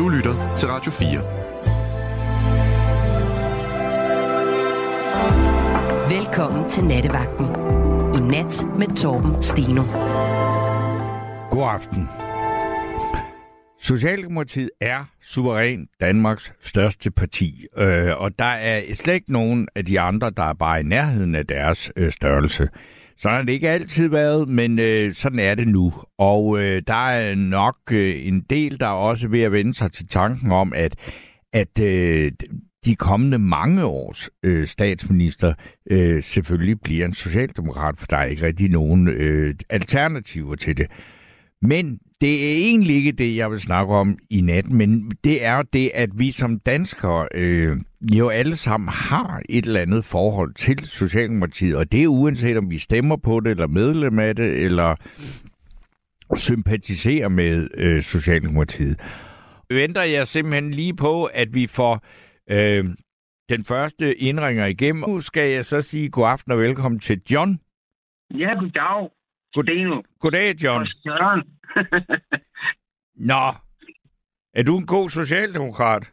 Du lytter til Radio 4. Velkommen til Nattevagten. I nat med Torben Steno. God aften. Socialdemokratiet er suveræn Danmarks største parti, øh, og der er slet ikke nogen af de andre, der er bare i nærheden af deres øh, størrelse. Sådan har det ikke altid været, men øh, sådan er det nu. Og øh, der er nok øh, en del, der er også ved at vende sig til tanken om, at, at øh, de kommende mange års øh, statsminister øh, selvfølgelig bliver en socialdemokrat, for der er ikke rigtig nogen øh, alternativer til det. Men det er egentlig ikke det, jeg vil snakke om i nat, men det er det, at vi som danskere øh, jo alle sammen har et eller andet forhold til Socialdemokratiet, og det er uanset om vi stemmer på det, eller medlem af det, eller sympatiserer med øh, Socialdemokratiet. Venter jeg simpelthen lige på, at vi får øh, den første indringer igennem. Nu skal jeg så sige god aften og velkommen til John. Ja, goddag. God, Goddag, John. Og Søren. Nå, er du en god socialdemokrat?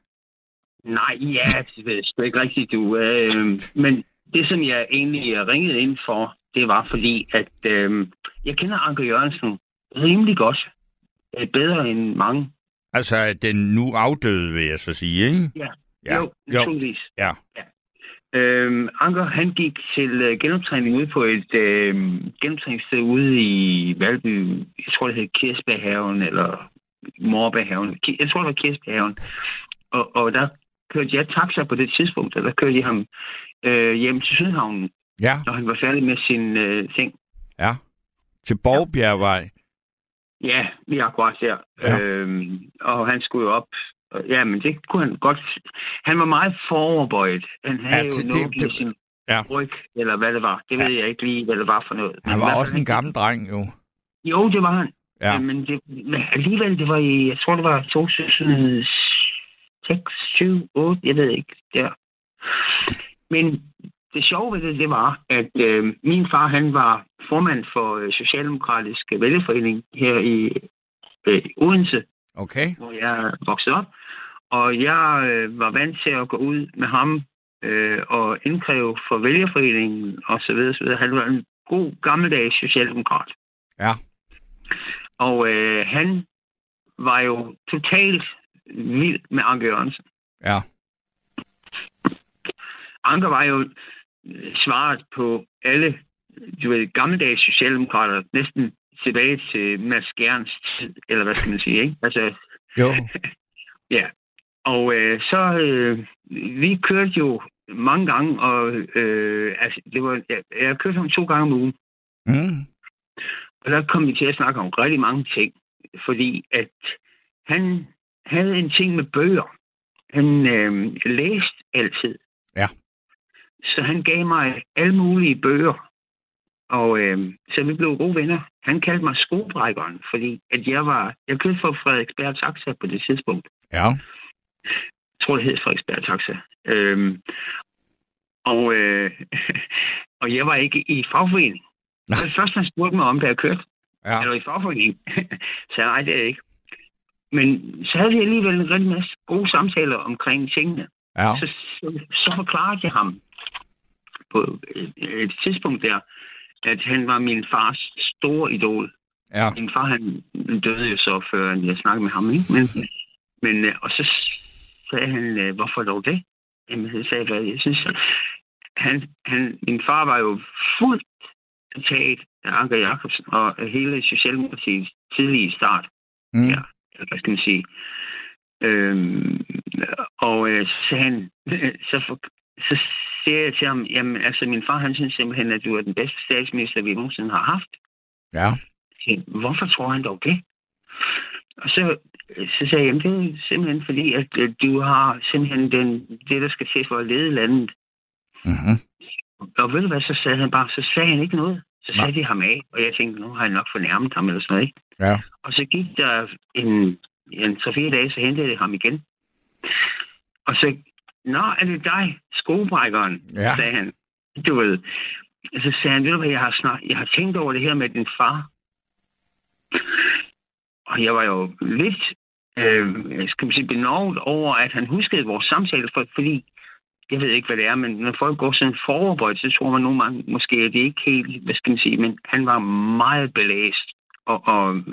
Nej, ja, det er ikke rigtigt, du. Øh, men det, som jeg egentlig ringede ind for, det var fordi, at øh, jeg kender Anker Jørgensen rimelig godt. Bedre end mange. Altså, den nu afdøde, vil jeg så sige, ikke? Ja, ja. jo, naturligvis. Ja. ja. Øhm, Anker, han gik til øh, genoptræning ude på et øh, genoptræningssted ude i Valby. Jeg tror, det hed Kirsberghaven, eller Morbærhaven. Jeg tror, det var Kirsberghaven. Og, og der kørte jeg taxa på det tidspunkt, og der kørte jeg ham øh, hjem til Sydhavnen, ja. når han var færdig med sin øh, ting. Ja, til Borgbjergvej. Ja, lige akkurat der. Ja. Øhm, og han skulle jo op. Ja, men det kunne han godt. Han var meget foroverbøjet. Han havde Ja, jo det- noget det- i sin ja. ryg, eller hvad det var. Det ved jeg ikke lige, hvad det var for noget. Men Han i var også fald, en gammel dreng, jo. Jo, det var han. Ja. Men, det, men alligevel, det var i, jeg tror, det var 2006, 7, 8, jeg ved ikke, der. Men det sjove ved det, det var, at øh, min far, han var formand for øh, Socialdemokratisk Vælgerforening her i øh, Odense, Okay. hvor jeg voksede op. Og jeg øh, var vant til at gå ud med ham øh, og indkræve for vælgerforeningen og så videre, så videre. Han var en god gammeldags socialdemokrat. Ja. Og øh, han var jo totalt vild med Anker Jørgensen. Ja. Anker var jo øh, svaret på alle du ved, gammeldags socialdemokrater, næsten tilbage til Mads Gerns tid, eller hvad skal man sige, ikke? Altså, Jo. Ja, og øh, så øh, vi kørte jo mange gange, og øh, altså, det var, jeg, jeg kørte ham to gange om ugen, Mm. og der kom vi til at snakke om rigtig mange ting, fordi at han havde en ting med bøger. Han øh, læste altid. Ja. Så han gav mig alle mulige bøger, og øh, så vi blev gode venner. Han kaldte mig skobrækkeren, fordi at jeg var, jeg kørte for Frederiksberg Taxa på det tidspunkt. Ja. Jeg tror, det hed Frederiksberg Taxa. Øhm, og, øh, og jeg var ikke i fagforening. Nej. Det første, han spurgte mig om, da jeg kørte. Ja. Er du i fagforening? så nej, det er jeg ikke. Men så havde vi alligevel en rigtig masse gode samtaler omkring tingene. Ja. Så, så, så forklarede jeg ham på et, et tidspunkt der, at han var min fars store idol. Ja. Min far, han døde jo så, før jeg snakkede med ham, ikke? Men, men øh, og så sagde han, øh, hvorfor dog det? Jamen, så sagde jeg, jeg synes, han, han, min far var jo fuldt taget af Anker Jacobsen og hele Socialdemokratiets tidlige start. Mm. Ja, hvad skal man sige. Øhm, og øh, så han, så, for, så siger jeg til ham, jamen altså min far han synes simpelthen, at du er den bedste statsminister, vi nogensinde har haft. Ja. Så, hvorfor tror han dog det? Og så, så sagde jeg, jamen, det er simpelthen fordi, at du har simpelthen den, det, der skal til for at lede landet. Mm-hmm. Og ved du hvad, så sagde han bare, så sagde han ikke noget. Så satte de ham af, og jeg tænkte, nu har jeg nok fornærmet ham eller sådan noget, ikke? Ja. Og så gik der en, en 3-4 dage, så hentede jeg ham igen. Og så, nå, er det dig, skobrækkeren, Ja. sagde han. Du ved. Så sagde han, ved du hvad, jeg har, snak, jeg har tænkt over det her med din far. Og jeg var jo lidt øh, skal man sige, benovet over, at han huskede vores samtale, for, fordi jeg ved ikke, hvad det er, men når folk går sådan forberedt, så tror man nogle gange, måske er det ikke helt, hvad skal man sige, men han var meget belæst og, og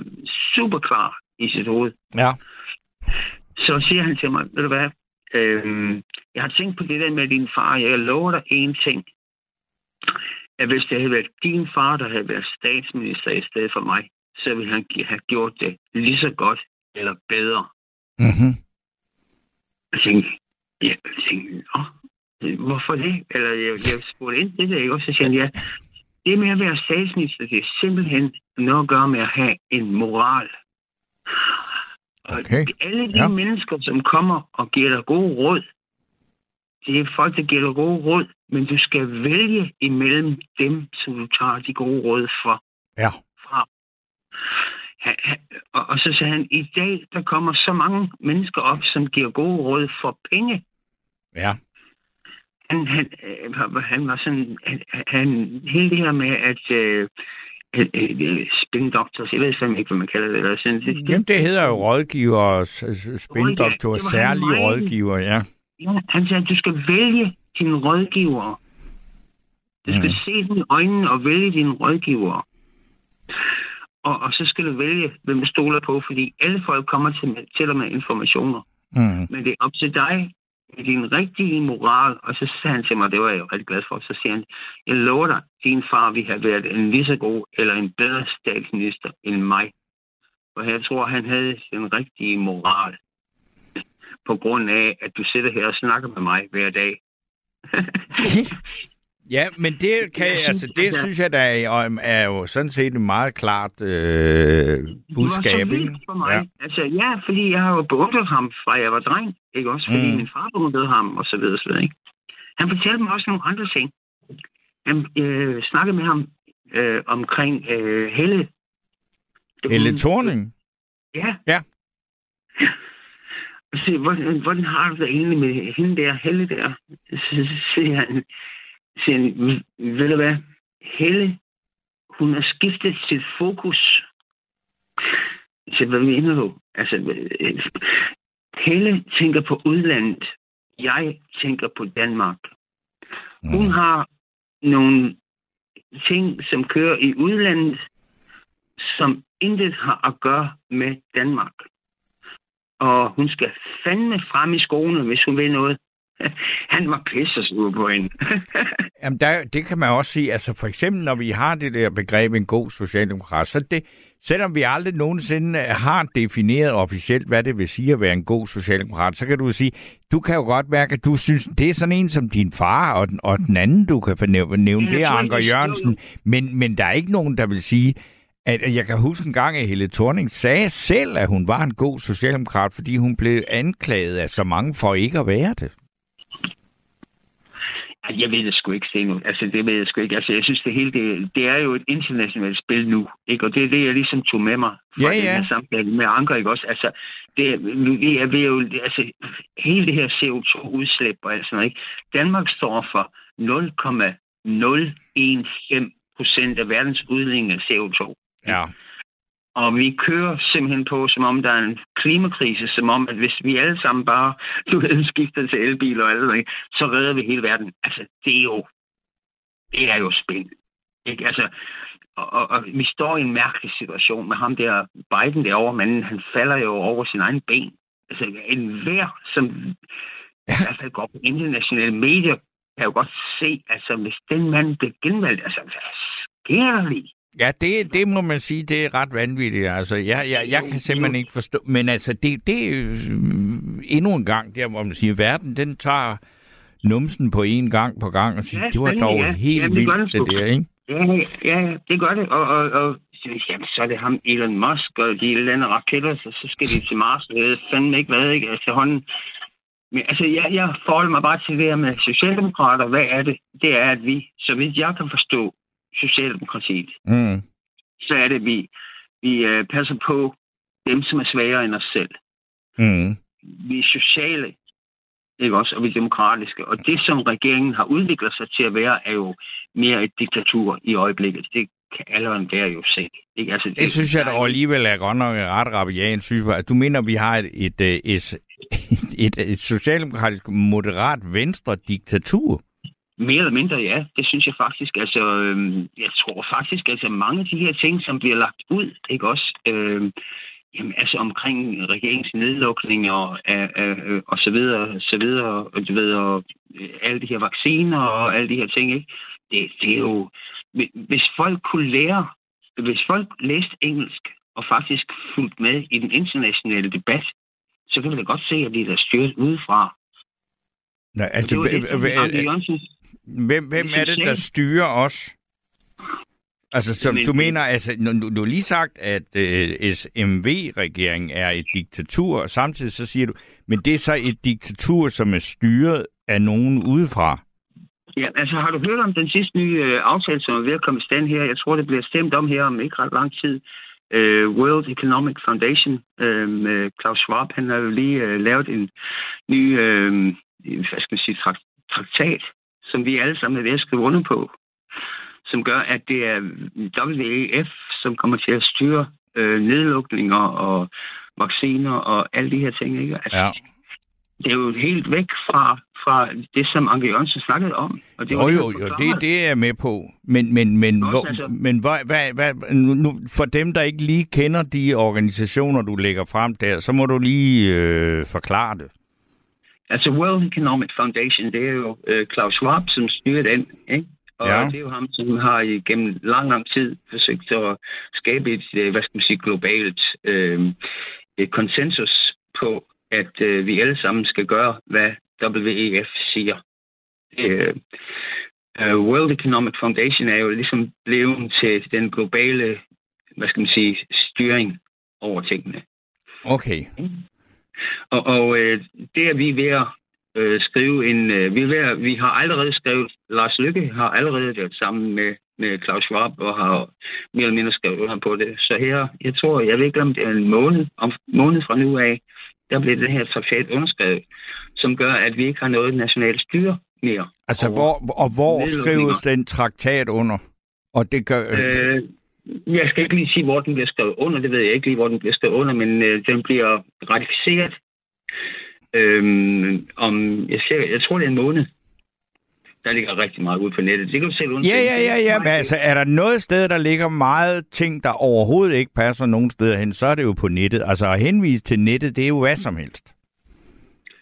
super klar i sit hoved. Ja. Så siger han til mig, ved du hvad, øh, jeg har tænkt på det der med din far, jeg lover dig en ting, at hvis det havde været din far, der havde været statsminister i stedet for mig, så ville han have gjort det lige så godt eller bedre. Mm-hmm. Jeg tænkte, jeg tænkte, hvorfor det? Eller jeg, jeg spurgte ind til det, ikke? Og så siger han, ja, det med at være statsminister, det er simpelthen noget at gøre med at have en moral. Okay. Og alle de Ja. mennesker, som kommer og giver dig gode råd, det er folk, der giver dig gode råd, men du skal vælge imellem dem, som du tager de gode råd fra. Ja. fra. Han, han, og, og så sagde han, i dag, der kommer så mange mennesker op, som giver gode råd for penge. Ja. Han, han, øh, var- han var sådan, han, han, hele det her med, at øh, spindoktor, jeg ved fandme ikke, hvad man kalder det. Eller sådan, det, Jamen, det hedder jo rådgiver, spindoktor, særlige rådgiver, ja. Ja, han sagde, at du skal vælge dine rådgivere. Du skal mm. se dem i øjnene og vælge dine rådgivere. Og, og så skal du vælge, hvem du stoler på, fordi alle folk kommer til, til dig med informationer. Mm. Men det er op til dig, din rigtige moral. Og så sagde han til mig, det var jeg jo rigtig glad for, så siger han, jeg lover dig, din far vi have været en lige så god eller en bedre statsminister end mig. Og jeg tror, han havde den rigtige moral. På grund af, at du sidder her og snakker med mig hver dag. Ja, men det kan Jeg altså det altså- synes jeg da er, er jo sådan set et meget klart øh, Det budskab, var ikke? vildt for mig. Ja. Altså, ja, fordi jeg har jo beundret ham, fra jeg var dreng. Ikke også? Fordi Mm. min far beundrede ham, og så videre, så videre. Ikke? Han fortalte mig også nogle andre ting. Han øh, snakkede med ham øh, omkring øh, Helle. Helle Thorning. Ja. Ja. Se, hvordan, hvordan har du det egentlig med hende der, Helle der? Så siger han, siger han, ved du hvad, Helle, hun har skiftet sit fokus. Så hvad mener du? Altså, øh, Helle tænker på udlandet. Jeg tænker på Danmark. Hun Mm. har nogle ting, som kører i udlandet, som intet har at gøre med Danmark. Og hun skal fandme frem i skoene, hvis hun vil noget. Han var pisse sur på hende. Jamen, der, det kan man også sige. Altså, for eksempel, når vi har det der begreb en god socialdemokrat, så det, selvom vi aldrig nogensinde har defineret officielt, hvad det vil sige at være en god socialdemokrat, så kan du sige, du kan jo godt mærke, at du synes, det er sådan en som din far, og den, og den anden, du kan fornævne, nævne, det er Anker Jørgensen. Men, men der er ikke nogen, der vil sige, at at jeg kan huske en gang, at Helle Thorning sagde selv, at hun var en god socialdemokrat, fordi hun blev anklaget af så mange for ikke at være det. Jeg ved det sgu ikke se nu. Altså, det ved jeg sgu ikke. Altså, jeg synes, det hele, det, det er jo et internationalt spil nu. Ikke? Og det er det, jeg ligesom tog med mig fra Ja, den ja. her samtale med Anker, ikke også? Altså, det, vi er ved jo, altså, hele det her CO2-udslip og alt sådan noget, ikke? Danmark står for 0,015 procent af verdens udledning af CO2. Ja. Og vi kører simpelthen på, som om der er en klimakrise, som om, at hvis vi alle sammen bare du ved, skifter til elbiler og alt det, så redder vi hele verden. Altså, det er jo, det er jo spænd. Ikke? Altså, og, og, og, vi står i en mærkelig situation med ham der, Biden derovre, men han falder jo over sin egen ben. Altså, en hver, som i hvert fald går på internationale medier, kan jo godt se, altså, hvis den mand bliver genvalgt, altså, hvad sker der lige? Ja, det, det må man sige, det er ret vanvittigt. Altså, jeg, jeg, jeg kan simpelthen ikke forstå... Men altså, det, det er øh, endnu en gang, der hvor man siger, verden, den tager numsen på en gang på gang og siger, Ja, det var dog ja. helt Jamen, det vildt, det det der, ikke? Ja, ja, ja, det gør det. Og, og, og så- jamen, så er det ham Elon Musk, og de lander raketter, så, så skal de til Mars. Jeg ved fandme ikke hvad, ikke? Altså, hånden... Men altså, jeg, jeg forholder mig bare til det her med Socialdemokrater. Hvad er det? Det er, at vi, så vidt jeg kan forstå Socialdemokratiet, Mm. så er det, at vi, vi uh, passer på dem, som er svagere end os selv. Mm. Vi er sociale, ikke også? Og vi er demokratiske. Og det, som regeringen har udviklet sig til at være, er jo mere et diktatur i øjeblikket. Det kan alderen der jo se. Ikke? Altså, det, det synes jeg da alligevel er godt nok ret rabian synes jeg. Du mener, vi har et, et, et, et, et socialdemokratisk moderat venstre diktatur? Mere eller mindre, ja. Det synes jeg faktisk. Altså, øh, jeg tror faktisk, altså mange af de her ting, som bliver lagt ud, ikke også? Øh, Jamen, altså omkring regeringens nedlukning og, øh, øh, og så videre, så videre, og du ved, og øh, alle de her vacciner og alle de her ting, ikke? Det, det er jo... Hvis folk kunne lære, hvis folk læste engelsk og faktisk fulgt med i den internationale debat, så kan vi da godt se, at de er styret udefra. Nej, altså, hvem, hvem er det, der styrer os? Altså, som du mener, altså, nu, du har lige sagt, at øh, SMV-regeringen er et diktatur, og samtidig så siger du, men det er så et diktatur, som er styret af nogen udefra. Ja, altså har du hørt om den sidste nye øh, aftale, som er ved at komme i stand her? Jeg tror, det bliver stemt om her om ikke ret lang tid. Øh, World Economic Foundation øh, Klaus Schwab, han har jo lige øh, lavet en ny øh, hvad skal man sige, traktat, som vi alle sammen er ved at skrive under på som gør, at det er WEF, som kommer til at styre øh, nedlukninger og vacciner og alle de her ting. Ikke? Altså, ja. Det er jo helt væk fra, fra det, som Anke Jørgensen snakkede om. Og det jo, jo, jo, det, det er jeg med på. Men, men, men, Også, hvor, altså... men hvad, hvad, hvad, nu, for dem, der ikke lige kender de organisationer, du lægger frem der, så må du lige øh, forklare det. Altså World Economic Foundation, det er jo øh, Klaus Schwab, som styrer den. Ikke? Og ja. det er jo ham, som har igennem lang, lang tid forsøgt at skabe et, øh, hvad skal man sige, globalt øh, et konsensus på, at øh, vi alle sammen skal gøre, hvad WEF siger. Øh, uh, World Economic Foundation er jo ligesom blevet til den globale, hvad skal man sige, styring over tingene. Okay. Og, og øh, det er vi ved at øh, skrive en... Øh, vi, er ved, vi har allerede skrevet... Lars Lykke har allerede det sammen med, med Claus Schwab og har mere eller mindre skrevet under på det. Så her, jeg tror, jeg ved ikke, om det er en måned, om måned fra nu af, der bliver den her traktat underskrevet, som gør, at vi ikke har noget nationalt styre mere. Altså, hvor, og hvor skrives den traktat under? Og det gør... Øh, jeg skal ikke lige sige, hvor den bliver skrevet under. Det ved jeg ikke lige, hvor den bliver skrevet under, men øh, den bliver ratificeret Øhm, om, jeg, ser, jeg tror, det er en måned. Der ligger rigtig meget ud på nettet. Det kan du selv Ja, ja, ja, ja. Men altså, er der noget sted, der ligger meget ting, der overhovedet ikke passer nogen steder hen, så er det jo på nettet. Altså at henvise til nettet, det er jo hvad som helst.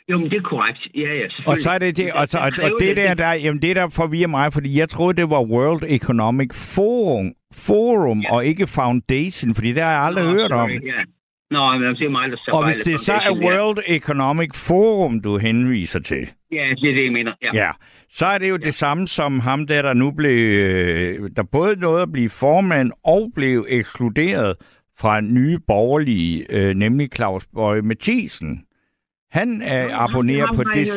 Jo, men det er korrekt. Ja, ja, Og så er det det, og, så, og, og det der, der, jamen det der forvirrer mig, fordi jeg troede, det var World Economic Forum, Forum ja. og ikke Foundation, fordi det har jeg aldrig Nå, hørt sorry, om. Ja. Nå, men det er mig, der så Og hvis det så er World ja. Economic Forum, du henviser til. Ja, det er det, jeg mener. Ja. ja. Så er det jo ja. det samme som ham der, der nu blev... Øh, der både nåede at blive formand og blev ekskluderet fra nye borgerlige, øh, nemlig Claus Bøje Mathisen. Han er øh, abonnerer på det...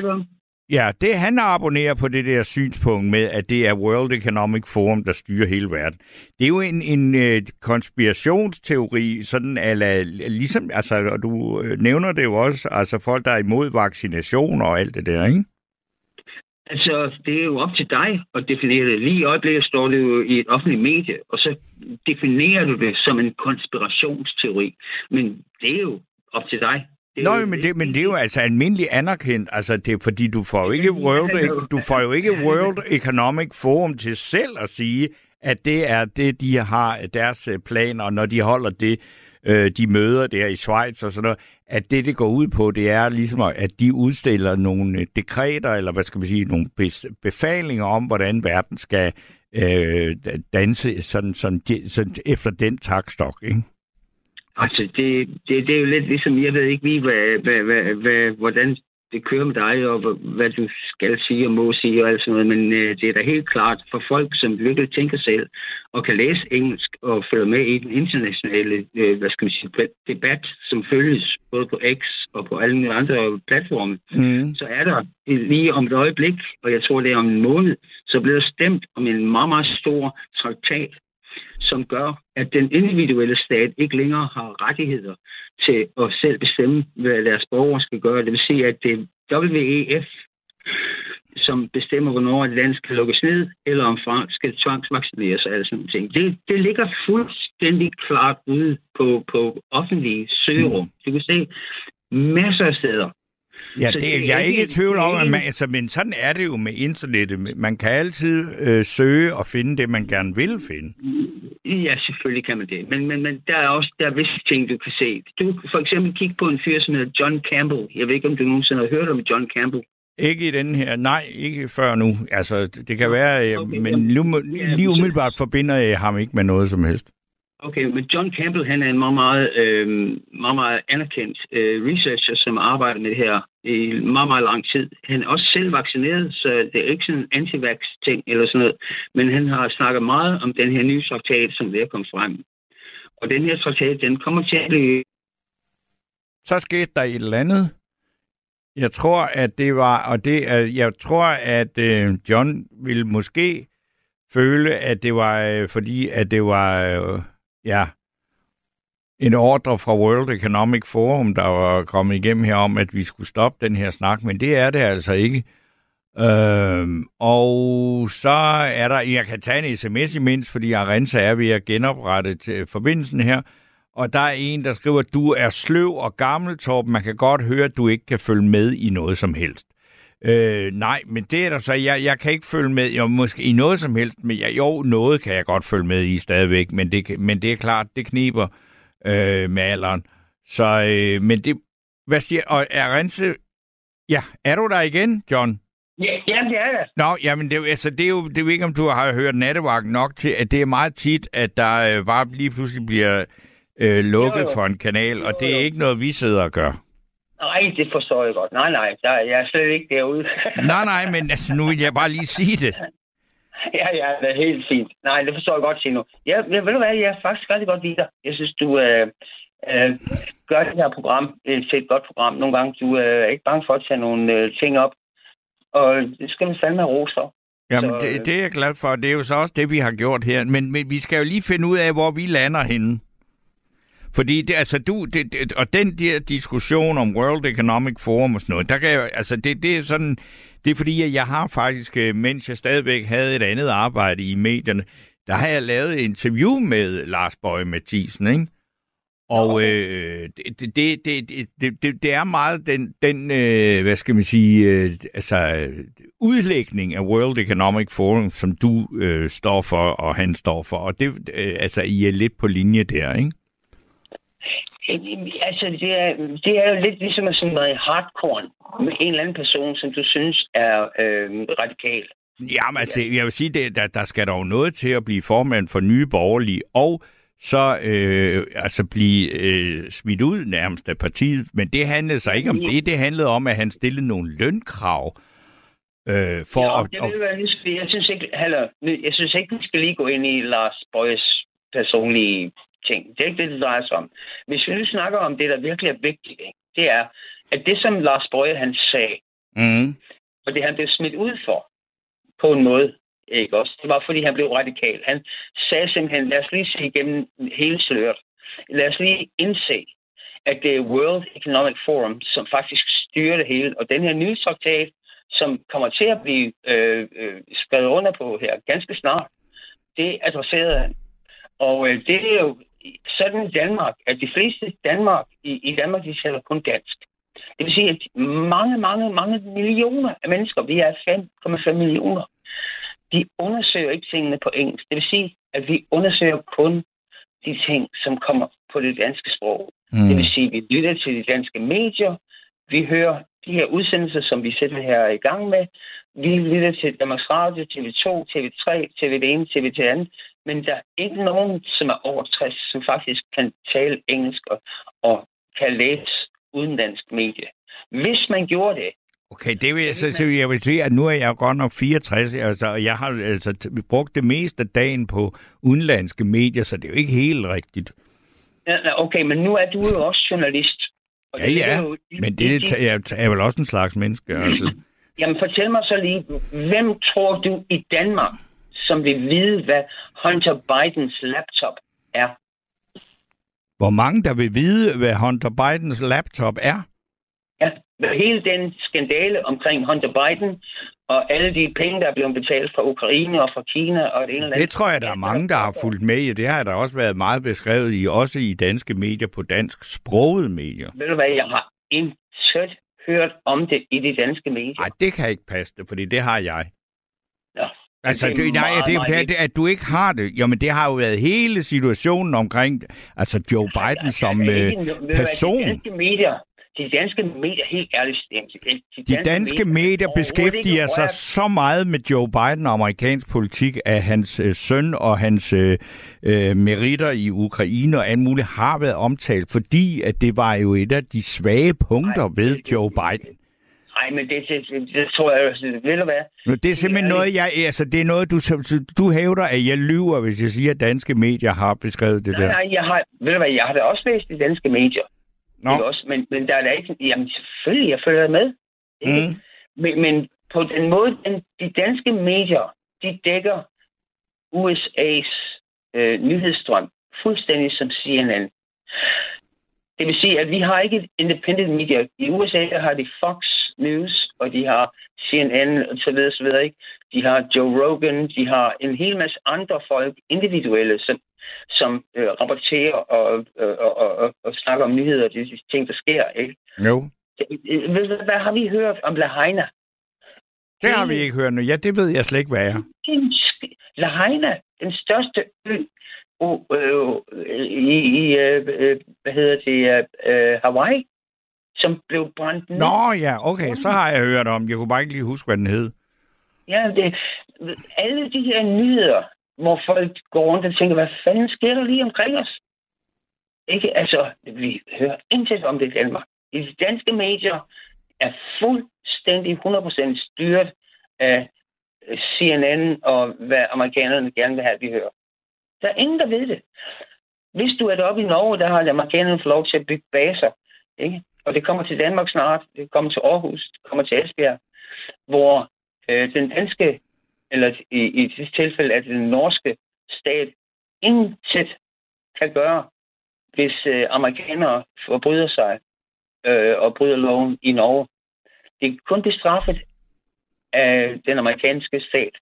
Ja, det han abonnerer på det der synspunkt med, at det er World Economic Forum, der styrer hele verden. Det er jo en, en øh, konspirationsteori, sådan ala, ligesom, altså, og du øh, nævner det jo også, altså folk, der er imod vaccination og alt det der, ikke? Altså, det er jo op til dig at definere det. Lige i øjeblikket står det jo i et offentligt medie, og så definerer du det som en konspirationsteori. Men det er jo op til dig. Nå, men det, men det er jo altså almindeligt anerkendt. Altså, det fordi, du får jo ikke World, du får jo ikke World Economic Forum til selv at sige, at det er det, de har deres øh, planer, når de holder det, øh, de møder der i Schweiz og sådan noget, at det, det går ud på, det er ligesom, at de udstiller nogle øh, dekreter, eller hvad skal man sige, nogle befalinger om, hvordan verden skal øh, danse sådan, sådan, sådan, efter den takstok, ikke? Altså, det, det, det er jo lidt ligesom, jeg ved ikke lige, hvad, hvad, hvad, hvad, hvordan det kører med dig, og hvad du skal sige og må sige og alt sådan noget, men øh, det er da helt klart for folk, som virkelig tænker selv og kan læse engelsk og følge med i den internationale øh, hvad skal man sige, debat, som følges både på X og på alle andre platforme, mm. så er der lige om et øjeblik, og jeg tror, det er om en måned, så bliver der stemt om en meget, meget stor traktat som gør, at den individuelle stat ikke længere har rettigheder til at selv bestemme, hvad deres borgere skal gøre. Det vil sige, at det er WEF, som bestemmer, hvornår et land skal lukkes ned, eller om folk skal tvangsvaccineres og alle sådan ting. Det, det ligger fuldstændig klart ude på, på offentlige søgerum. Du kan se masser af steder. Ja, Så det, det er jeg er ikke i tvivl om, at man, altså, men sådan er det jo med internettet. Man kan altid øh, søge og finde det, man gerne vil finde. Ja, selvfølgelig kan man det. Men, men, men der er også der er visse ting, du kan se. Du kan for eksempel kigge på en fyr, som hedder John Campbell. Jeg ved ikke, om du nogensinde har hørt om John Campbell. Ikke i den her, nej, ikke før nu. Altså, det kan være, øh, Okay, men jamen, lige, umiddelbart forbinder jeg ham ikke med noget som helst. Okay, men John Campbell, han er en meget, meget, øh, meget, meget anerkendt øh, researcher, som arbejder med det her i meget, meget lang tid. Han er også selv vaccineret, så det er ikke sådan en anti ting eller sådan noget. Men han har snakket meget om den her nye traktat, som er kommet frem. Og den her traktat, den kommer til at blive... Så skete der et eller andet. Jeg tror, at det var, og det jeg tror, at øh, John ville måske føle, at det var øh, fordi, at det var, øh, ja, en ordre fra World Economic Forum, der var kommet igennem her om, at vi skulle stoppe den her snak, men det er det altså ikke. Øhm, og så er der, jeg kan tage en sms imens, fordi Arenza er ved at genoprette til forbindelsen her, og der er en, der skriver, du er sløv og gammel, Torben. Man kan godt høre, at du ikke kan følge med i noget som helst. Øh, nej, men det er der så. Jeg, jeg kan ikke følge med jo, måske i noget som helst, men jeg, jo, noget kan jeg godt følge med i stadigvæk, men det, men det er klart, det kniber øh, med alderen. Så, øh, men det, hvad siger, og er Rense, ja, er du der igen, John? Ja, jamen, det er det. Nå, jamen, det, altså, det er jo, det er jo ikke, om du har hørt nattevagten nok til, at det er meget tit, at der øh, bare lige pludselig bliver øh, lukket Jo, jo. for en kanal, og Jo, det er ikke noget, vi sidder og gør. Nej, det forstår jeg godt. Nej, nej, der, jeg er slet ikke derude. Nej, nej, men altså, nu vil jeg bare lige sige det. ja, ja, det er helt fint. Nej, det forstår jeg godt, Tino. Ja, jeg, ved du hvad, jeg er faktisk rigtig godt lide dig. Jeg synes, du øh, øh, gør det her program til et godt program. Nogle gange, du øh, er ikke bange for at tage nogle øh, ting op. Og det skal man fandme have ros for. Jamen, Så, det, øh, det er jeg glad for, det er jo så også det, vi har gjort her. Men, men vi skal jo lige finde ud af, hvor vi lander henne. Fordi det, altså du, det, det, og den der diskussion om World Economic Forum og sådan noget, der kan jeg, altså det, det er sådan, det er fordi, at jeg har faktisk, øh, mens jeg stadigvæk havde et andet arbejde i medierne, der har jeg lavet et interview med Lars Bøje Mathisen, ikke? Og øh, det, det, det, det, det, er meget den, den øh, hvad skal man sige, øh, altså udlægning af World Economic Forum, som du øh, står for, og han står for. Og det, øh, altså, I er lidt på linje der, ikke? Altså, det er, det er jo lidt ligesom at sådan noget hardcore med en eller anden person, som du synes er øh, radikal. Jamen, altså, jeg vil sige, det, der, der skal dog noget til at blive formand for nye borgerlige, og så øh, altså blive øh, smidt ud nærmest af partiet. Men det handlede så ikke om det. Det handlede om, at han stillede nogle lønkrav. Øh, for ja, at, det vil være, jeg synes ikke, heller, jeg synes ikke, vi skal lige gå ind i Lars Bøjes personlige ting. Det er ikke det, det drejer sig om. Hvis vi nu snakker om det, der virkelig er vigtigt, ikke, det er, at det, som Lars Bøje han sagde, mm, og det han blev smidt ud for, på en måde, ikke også? Det var, fordi han blev radikal. Han sagde simpelthen, lad os lige se igennem hele sløret. Lad os lige indse, at det er World Economic Forum, som faktisk styrer det hele. Og den her nye traktat, som kommer til at blive øh, øh, skrevet under på her ganske snart, det adresserede han. Og øh, det er jo sådan i Danmark, at de fleste Danmark, i, i Danmark, de taler kun dansk. Det vil sige, at mange, mange, mange millioner af mennesker, vi er 5,5 millioner, de undersøger ikke tingene på engelsk. Det vil sige, at vi undersøger kun de ting, som kommer på det danske sprog. mm, Det vil sige, at vi lytter til de danske medier, vi hører de her udsendelser, som vi sætter her i gang med. Vi lytter til Danmarks Radio, TV2, TV3, TV1, TV2, men der er ikke nogen, som er over 60, som faktisk kan tale engelsk og, og kan læse udenlandsk medie. Hvis man gjorde det, Okay, det vil jeg, så, så jeg vil sige, at nu er jeg godt nok 64, altså, og jeg har altså brugt det meste af dagen på udenlandske medier, så det er jo ikke helt rigtigt. Ja, okay, men nu er du jo også journalist. Og Ja, det ja, er jo- men det er, er vel også en slags menneske, altså. Jamen fortæl mig så lige, hvem tror du i Danmark, som vil vide, hvad Hunter Bidens laptop er? Hvor mange der vil vide, hvad Hunter Bidens laptop er? Ja, hele den skandale omkring Hunter Biden, og alle de penge, der er blevet betalt fra Ukraine og fra Kina og det ene eller Det tror jeg, der er mange, der har fulgt med i. Det har der også været meget beskrevet i, også i danske medier på dansk sproget medier. Ved du hvad, jeg har intet hørt om det i de danske medier. Nej, det kan ikke passe, fordi det har jeg. Altså, Det er det, nej, meget, det, meget det, at du ikke har det, jamen det har jo været hele situationen omkring, altså Joe Biden som Altså, øh, person. De danske medier, de danske medier, helt ærligt, de, De danske medier overhovedet beskæftiger sig så meget med Joe Biden og amerikansk politik, at hans øh, søn og hans øh, øh, meritter i Ukraine og alt muligt har været omtalt, fordi at det var jo et af de svage punkter Nej, ved Joe Biden. Nej, men det, det, det, det tror jeg, altså, ved du hvad? Men det er simpelthen noget, jeg, altså det er noget, du, du hævder, at jeg lyver, hvis jeg siger, at danske medier har beskrevet det Nej, der. nej, jeg har, ved du hvad, jeg har da også læst de danske medier. Nå. Ikke også? Men, men der er da ikke... Jamen selvfølgelig, jeg følger med. Ikke? Mm. Men, men på den måde, den, de danske medier, de dækker USA's øh, nyhedsstrøm fuldstændig som CNN. Det vil sige, at vi har ikke et independent media. I USA der har de Fox News, og de har CNN og så videre, så videre, ikke? De har Joe Rogan, de har en hel masse andre folk, individuelle, som, som øh, rapporterer og, øh, og, og, og, snakker om nyheder og de, de ting, der sker, ikke? Jo, Øh, Ved, du, hvad har vi hørt om Lahaina? det har vi ikke hørt nu. Ja, det ved jeg slet ikke, hvad er. Lahaina, den største ø øh, i, i øh, øh, hvad hedder det, øh, Hawaii, som blev brændt ned. Nå ja, okay, så har jeg hørt om. Jeg kunne bare ikke lige huske, hvad den hed. Ja, det, alle de her nyheder, hvor folk går rundt og tænker, hvad fanden sker der lige omkring os? Ikke, altså, vi hører intet om det i Danmark. De danske medier er fuldstændig 100% styret af CNN og hvad amerikanerne gerne vil have, at vi hører. Der er ingen, der ved det. Hvis du er deroppe i Norge, der har amerikanerne fået lov til at bygge baser, ikke? Og det kommer til Danmark snart, det kommer til Aarhus, det kommer til Esbjerg, hvor øh, den danske, eller i, i det tilfælde er det den norske stat, intet kan gøre, hvis øh, amerikanere forbryder sig øh, og bryder loven i Norge. Det kan kun blive straffet af den amerikanske stat.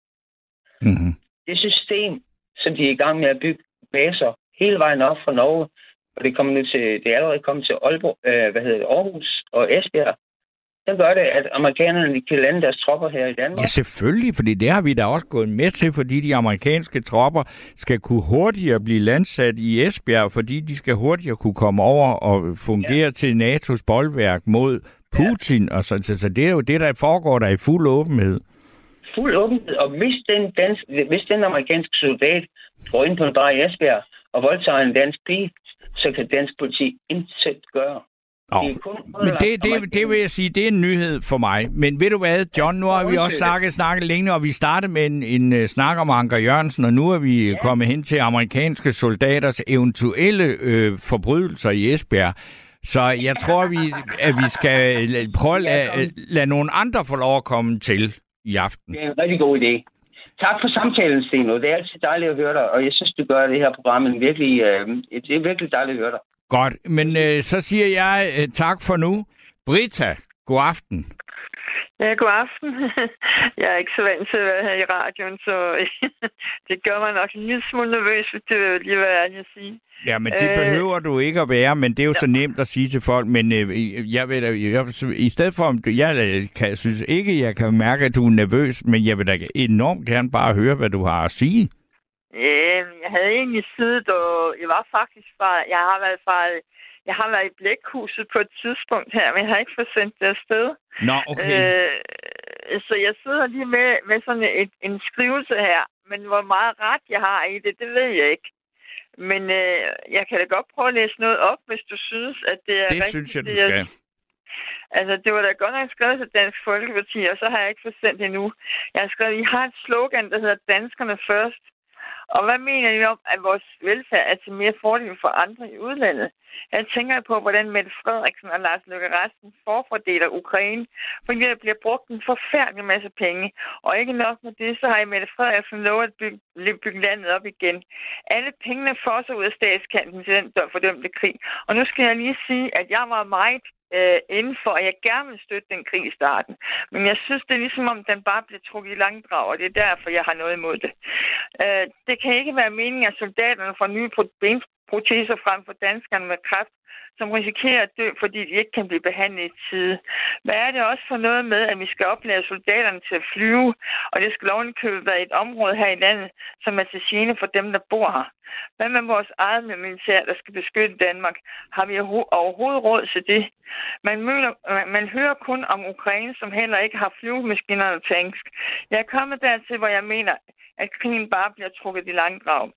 Mm-hmm. Det system, som de er i gang med at bygge baser hele vejen op fra Norge, og det, kommer nu til, det er allerede kommet til Aalborg, øh, hvad hedder det, Aarhus og Esbjerg, så gør det, at amerikanerne kan lande deres tropper her i Danmark. Ja, selvfølgelig, fordi det har vi da også gået med til, fordi de amerikanske tropper skal kunne hurtigere blive landsat i Esbjerg, fordi de skal hurtigere kunne komme over og fungere ja. til NATO's boldværk mod Putin. Ja. Og så, så, så det er jo det, der foregår der i fuld åbenhed. Fuld åbenhed, og hvis den, dansk, hvis den amerikanske soldat går ind på en bar i Esbjerg og voldtager en dansk pige, så kan dansk politi intet gøre. Oh. Det Men det, det, det vil jeg sige, det er en nyhed for mig. Men ved du hvad, John, nu har vi også snakket, snakket længe, og vi startede med en, en uh, snak om Anker Jørgensen, og nu er vi ja. kommet hen til amerikanske soldaters eventuelle øh, forbrydelser i Esbjerg. Så jeg tror, vi, at vi skal prøve at lade, lade nogle andre få lov at komme til i aften. Det er en rigtig god idé. Tak for samtalen, Steno. Det er altid dejligt at høre dig, og jeg synes, du gør det her program en virkelig, øh, det er virkelig dejligt at høre dig. Godt, men øh, så siger jeg øh, tak for nu. Brita, god aften. Ja, god aften. Jeg er ikke så vant til at være her i radioen, så det gør mig nok en lille smule nervøs, hvis det vil lige være ærlig at sige. Ja, men det Øh, behøver du ikke at være, men det er jo så nemt at sige til folk. Men øh, jeg vil da, jeg, i stedet for, om du, jeg øh, kan, synes ikke, jeg kan mærke, at du er nervøs, men jeg vil da enormt gerne bare høre, hvad du har at sige. Øh, jeg havde egentlig siddet, og jeg var faktisk fra, jeg har været fra, jeg har været i Blækhuset på et tidspunkt her, men jeg har ikke fået sendt det afsted. Nå, okay. Øh, så jeg sidder lige med, med sådan et, en skrivelse her, men hvor meget ret jeg har i det, det ved jeg ikke. Men øh, jeg kan da godt prøve at læse noget op, hvis du synes, at det er det rigtigt. synes jeg, du det, skal. Altså, det var da godt nok skrevet til Dansk Folkeparti, og så har jeg ikke fået sendt det endnu. Jeg har skrevet, I har et slogan, der hedder Danskerne først. Og hvad mener I om, at vores velfærd er til mere fordel for andre i udlandet? Jeg tænker på, hvordan Mette Frederiksen og Lars Løkke Rasmussen forfordeler Ukraine, fordi der bliver brugt en forfærdelig masse penge. Og ikke nok med det, så har I Mette Frederiksen lovet at bygge, bygge landet op igen. Alle pengene fosser ud af statskanten til den fordømte krig. Og nu skal jeg lige sige, at jeg var meget øh, inden for, at jeg gerne vil støtte den krig i starten. Men jeg synes, det er ligesom om, den bare bliver trukket i langdrag, og det er derfor, jeg har noget imod det. Øh, det kan ikke være meningen, at soldaterne får nye benproteser frem for danskerne med kræft som risikerer at dø, fordi de ikke kan blive behandlet i tide. Hvad er det også for noget med, at vi skal oplære soldaterne til at flyve, og det skal ovenikøbet være et område her i landet, som er til gene for dem, der bor her? Hvad med vores eget militær, der skal beskytte Danmark? Har vi overhovedet råd til det? Man, møder, øh, man hører kun om Ukraine, som heller ikke har flyvemaskinerne og tanks. Jeg er kommet dertil, hvor jeg mener, at krigen bare bliver trukket i langdrag.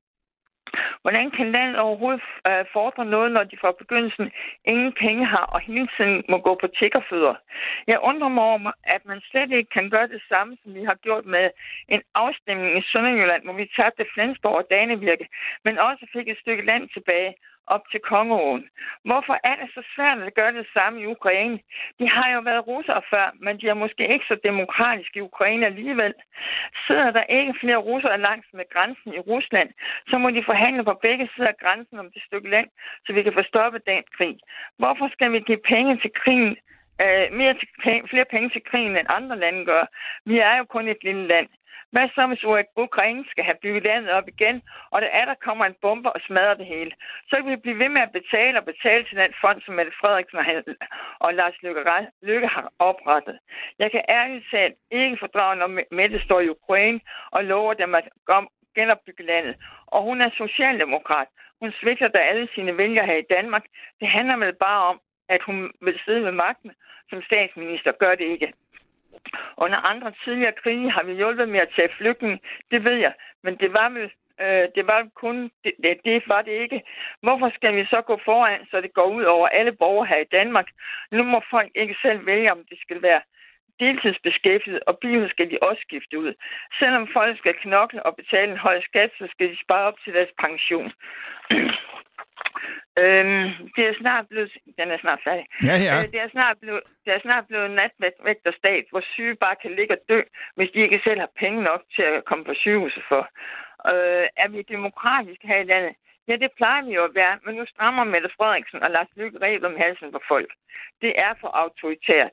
Hvordan kan landet overhovedet øh, fordre noget, når de fra begyndelsen ingen penge har og hele tiden må gå på tikkerfødder? Jeg undrer mig over, at man slet ikke kan gøre det samme, som vi har gjort med en afstemning i Sønderjylland, hvor vi tabte Flensborg og Danevirke, men også fik et stykke land tilbage op til Kongeåen. Hvorfor er det så svært at gøre det samme i Ukraine? De har jo været russere før, men de er måske ikke så demokratiske i Ukraine alligevel. Sidder der ikke flere russere langs med grænsen i Rusland, så må de forhandle på begge sider af grænsen om det stykke land, så vi kan få stoppet den krig. Hvorfor skal vi give penge til krigen, øh, mere til, flere penge til krigen, end andre lande gør? Vi er jo kun et lille land. Hvad så, hvis Ukraine skal have bygget landet op igen, og der er, der kommer en bombe og smadrer det hele? Så kan vi blive ved med at betale og betale til den fond, som Mette Frederiksen og Lars Løkke, Løkke har oprettet. Jeg kan ærligt talt ikke fordrage, når Mette står i Ukraine og lover dem at genopbygge landet. Og hun er socialdemokrat. Hun svigter da alle sine vælgere her i Danmark. Det handler vel bare om, at hun vil sidde ved magten som statsminister. Gør det ikke. Under andre tidligere krige har vi hjulpet med at tage flygtninge, det ved jeg, men det var vel Øh, det var kun, det, det, det var det ikke. Hvorfor skal vi så gå foran, så det går ud over alle borgere her i Danmark? Nu må folk ikke selv vælge, om det skal være deltidsbeskæftiget, og bilen skal de også skifte ud. Selvom folk skal knokle og betale en høj skat, så skal de spare op til deres pension. Øhm, det er snart blevet... Den er snart færdig. Ja, ja. Øh, det, er snart blevet, det er snart blevet natvægterstat, hvor syge bare kan ligge og dø, hvis de ikke selv har penge nok til at komme på sygehuset for. Øh, er vi demokratiske her i landet? Ja, det plejer vi jo at være, men nu strammer Mette Frederiksen og Lars Lykke rebet om halsen på folk. Det er for autoritært.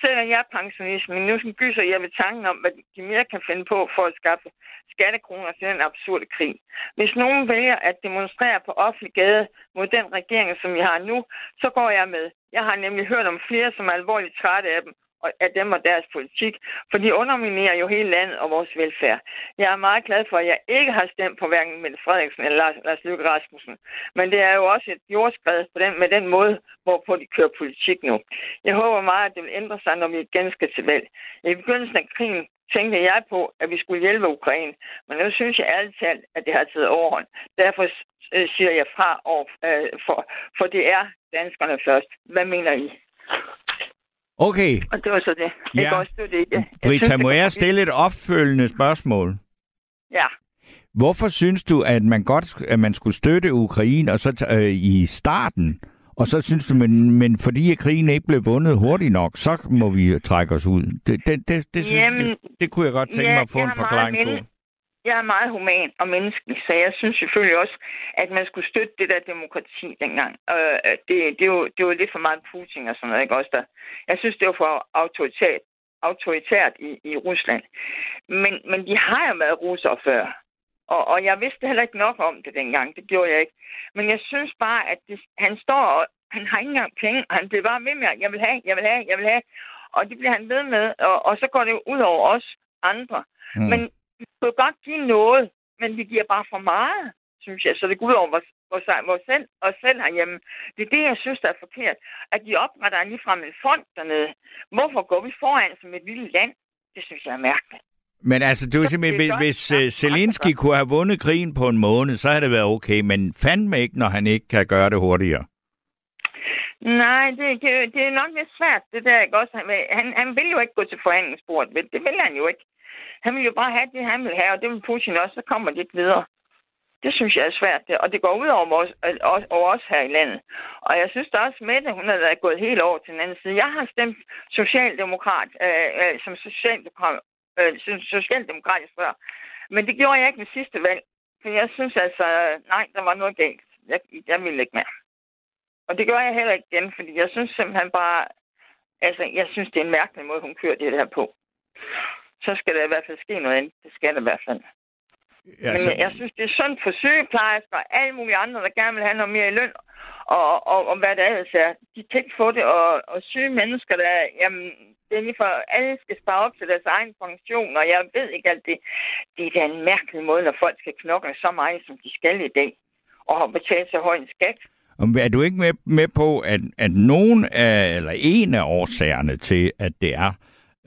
Selvom jeg er pensionist, men nu gyser jeg ved tanken om, hvad de mere kan finde på for at skaffe skattekroner til den absurde krig. Hvis nogen vælger at demonstrere på offentlig gade mod den regering, som vi har nu, så går jeg med. Jeg har nemlig hørt om flere, som er alvorligt trætte af dem, af dem og deres politik, for de underminerer jo hele landet og vores velfærd. Jeg er meget glad for, at jeg ikke har stemt på hverken Mette Frederiksen eller Lars, Lars Løkke Rasmussen. Men det er jo også et jordskred på den, med den måde, hvorpå de kører politik nu. Jeg håber meget, at det vil ændre sig, når vi igen skal til valg. I begyndelsen af krigen tænkte jeg på, at vi skulle hjælpe Ukraine. Men nu synes jeg ærligt talt, at det har taget overhånd. Derfor øh, siger jeg fra, over, øh, for, for det er danskerne først. Hvad mener I? Okay. Og det var så det. Ja. Ikke også, det, det. Jeg Brita, synes, må det jeg stille et opfølgende spørgsmål? Ja. Hvorfor synes du, at man godt at man skulle støtte Ukraine og så øh, i starten, og så synes du, men, men fordi krigen ikke blev vundet hurtigt nok, så må vi trække os ud. Det, det, det, det, synes, Jamen, det, det kunne jeg godt tænke ja, mig at få jeg en forklaring på. Jeg er meget human og menneskelig, så jeg synes selvfølgelig også, at man skulle støtte det der demokrati dengang. Øh, det, det, er jo, det var lidt for meget Putin og sådan noget, ikke også der? Jeg synes, det var for autoritært, autoritært i, i Rusland. Men, men de har jo været russere før. Og, og jeg vidste heller ikke nok om det dengang. Det gjorde jeg ikke. Men jeg synes bare, at det, han står og han har ikke engang penge, og han bliver bare ved med, at jeg vil have, jeg vil have, jeg vil have. Og det bliver han ved med, og, og så går det jo ud over os andre. Mm. Men vi kunne godt give noget, men vi giver bare for meget, synes jeg. Så det går ud over vores, vores, vores selv, os selv herhjemme. Det er det, jeg synes, der er forkert. At de opretter ligefrem en fond dernede. Hvorfor går vi foran som et lille land? Det synes jeg er mærkeligt. Men altså, det var simpelthen, det er hvis, hvis uh, Zelensky kunne have vundet krigen på en måned, så havde det været okay, men fandme ikke, når han ikke kan gøre det hurtigere. Nej, det, det, det er nok lidt svært, det der, ikke også? Han, han, vil jo ikke gå til forhandlingsbordet, det vil han jo ikke. Han vil jo bare have det, han vil have, og det vil Putin også, så kommer det ikke videre. Det synes jeg er svært, det. og det går ud over os, over, over os her i landet. Og jeg synes da også, Mette, hun er gået helt over til den anden side. Jeg har stemt socialdemokrat, øh, øh, som socialdemokrat, øh, som socialdemokratisk før. Men det gjorde jeg ikke ved sidste valg. For jeg synes altså, nej, der var noget galt. Jeg, jeg ville ikke mere. Og det gør jeg heller ikke igen, fordi jeg synes simpelthen bare, altså, jeg synes, det er en mærkelig måde, hun kører det her på. Så skal der i hvert fald ske noget andet. Det skal der i hvert fald. Ja, Men jeg synes, det er sundt for sygeplejersker og alle mulige andre, der gerne vil have noget mere i løn, og, og, og hvad der ellers er. De kan ikke få det, og, og syge mennesker, der, jamen, det er lige for, alle skal spare op til deres egen pension, og jeg ved ikke alt det. Det er da en mærkelig måde, når folk skal knokle så meget, som de skal i dag, og har betalt så høj en skat. Er du ikke med, med på, at, at nogen af, eller en af årsagerne til, at det er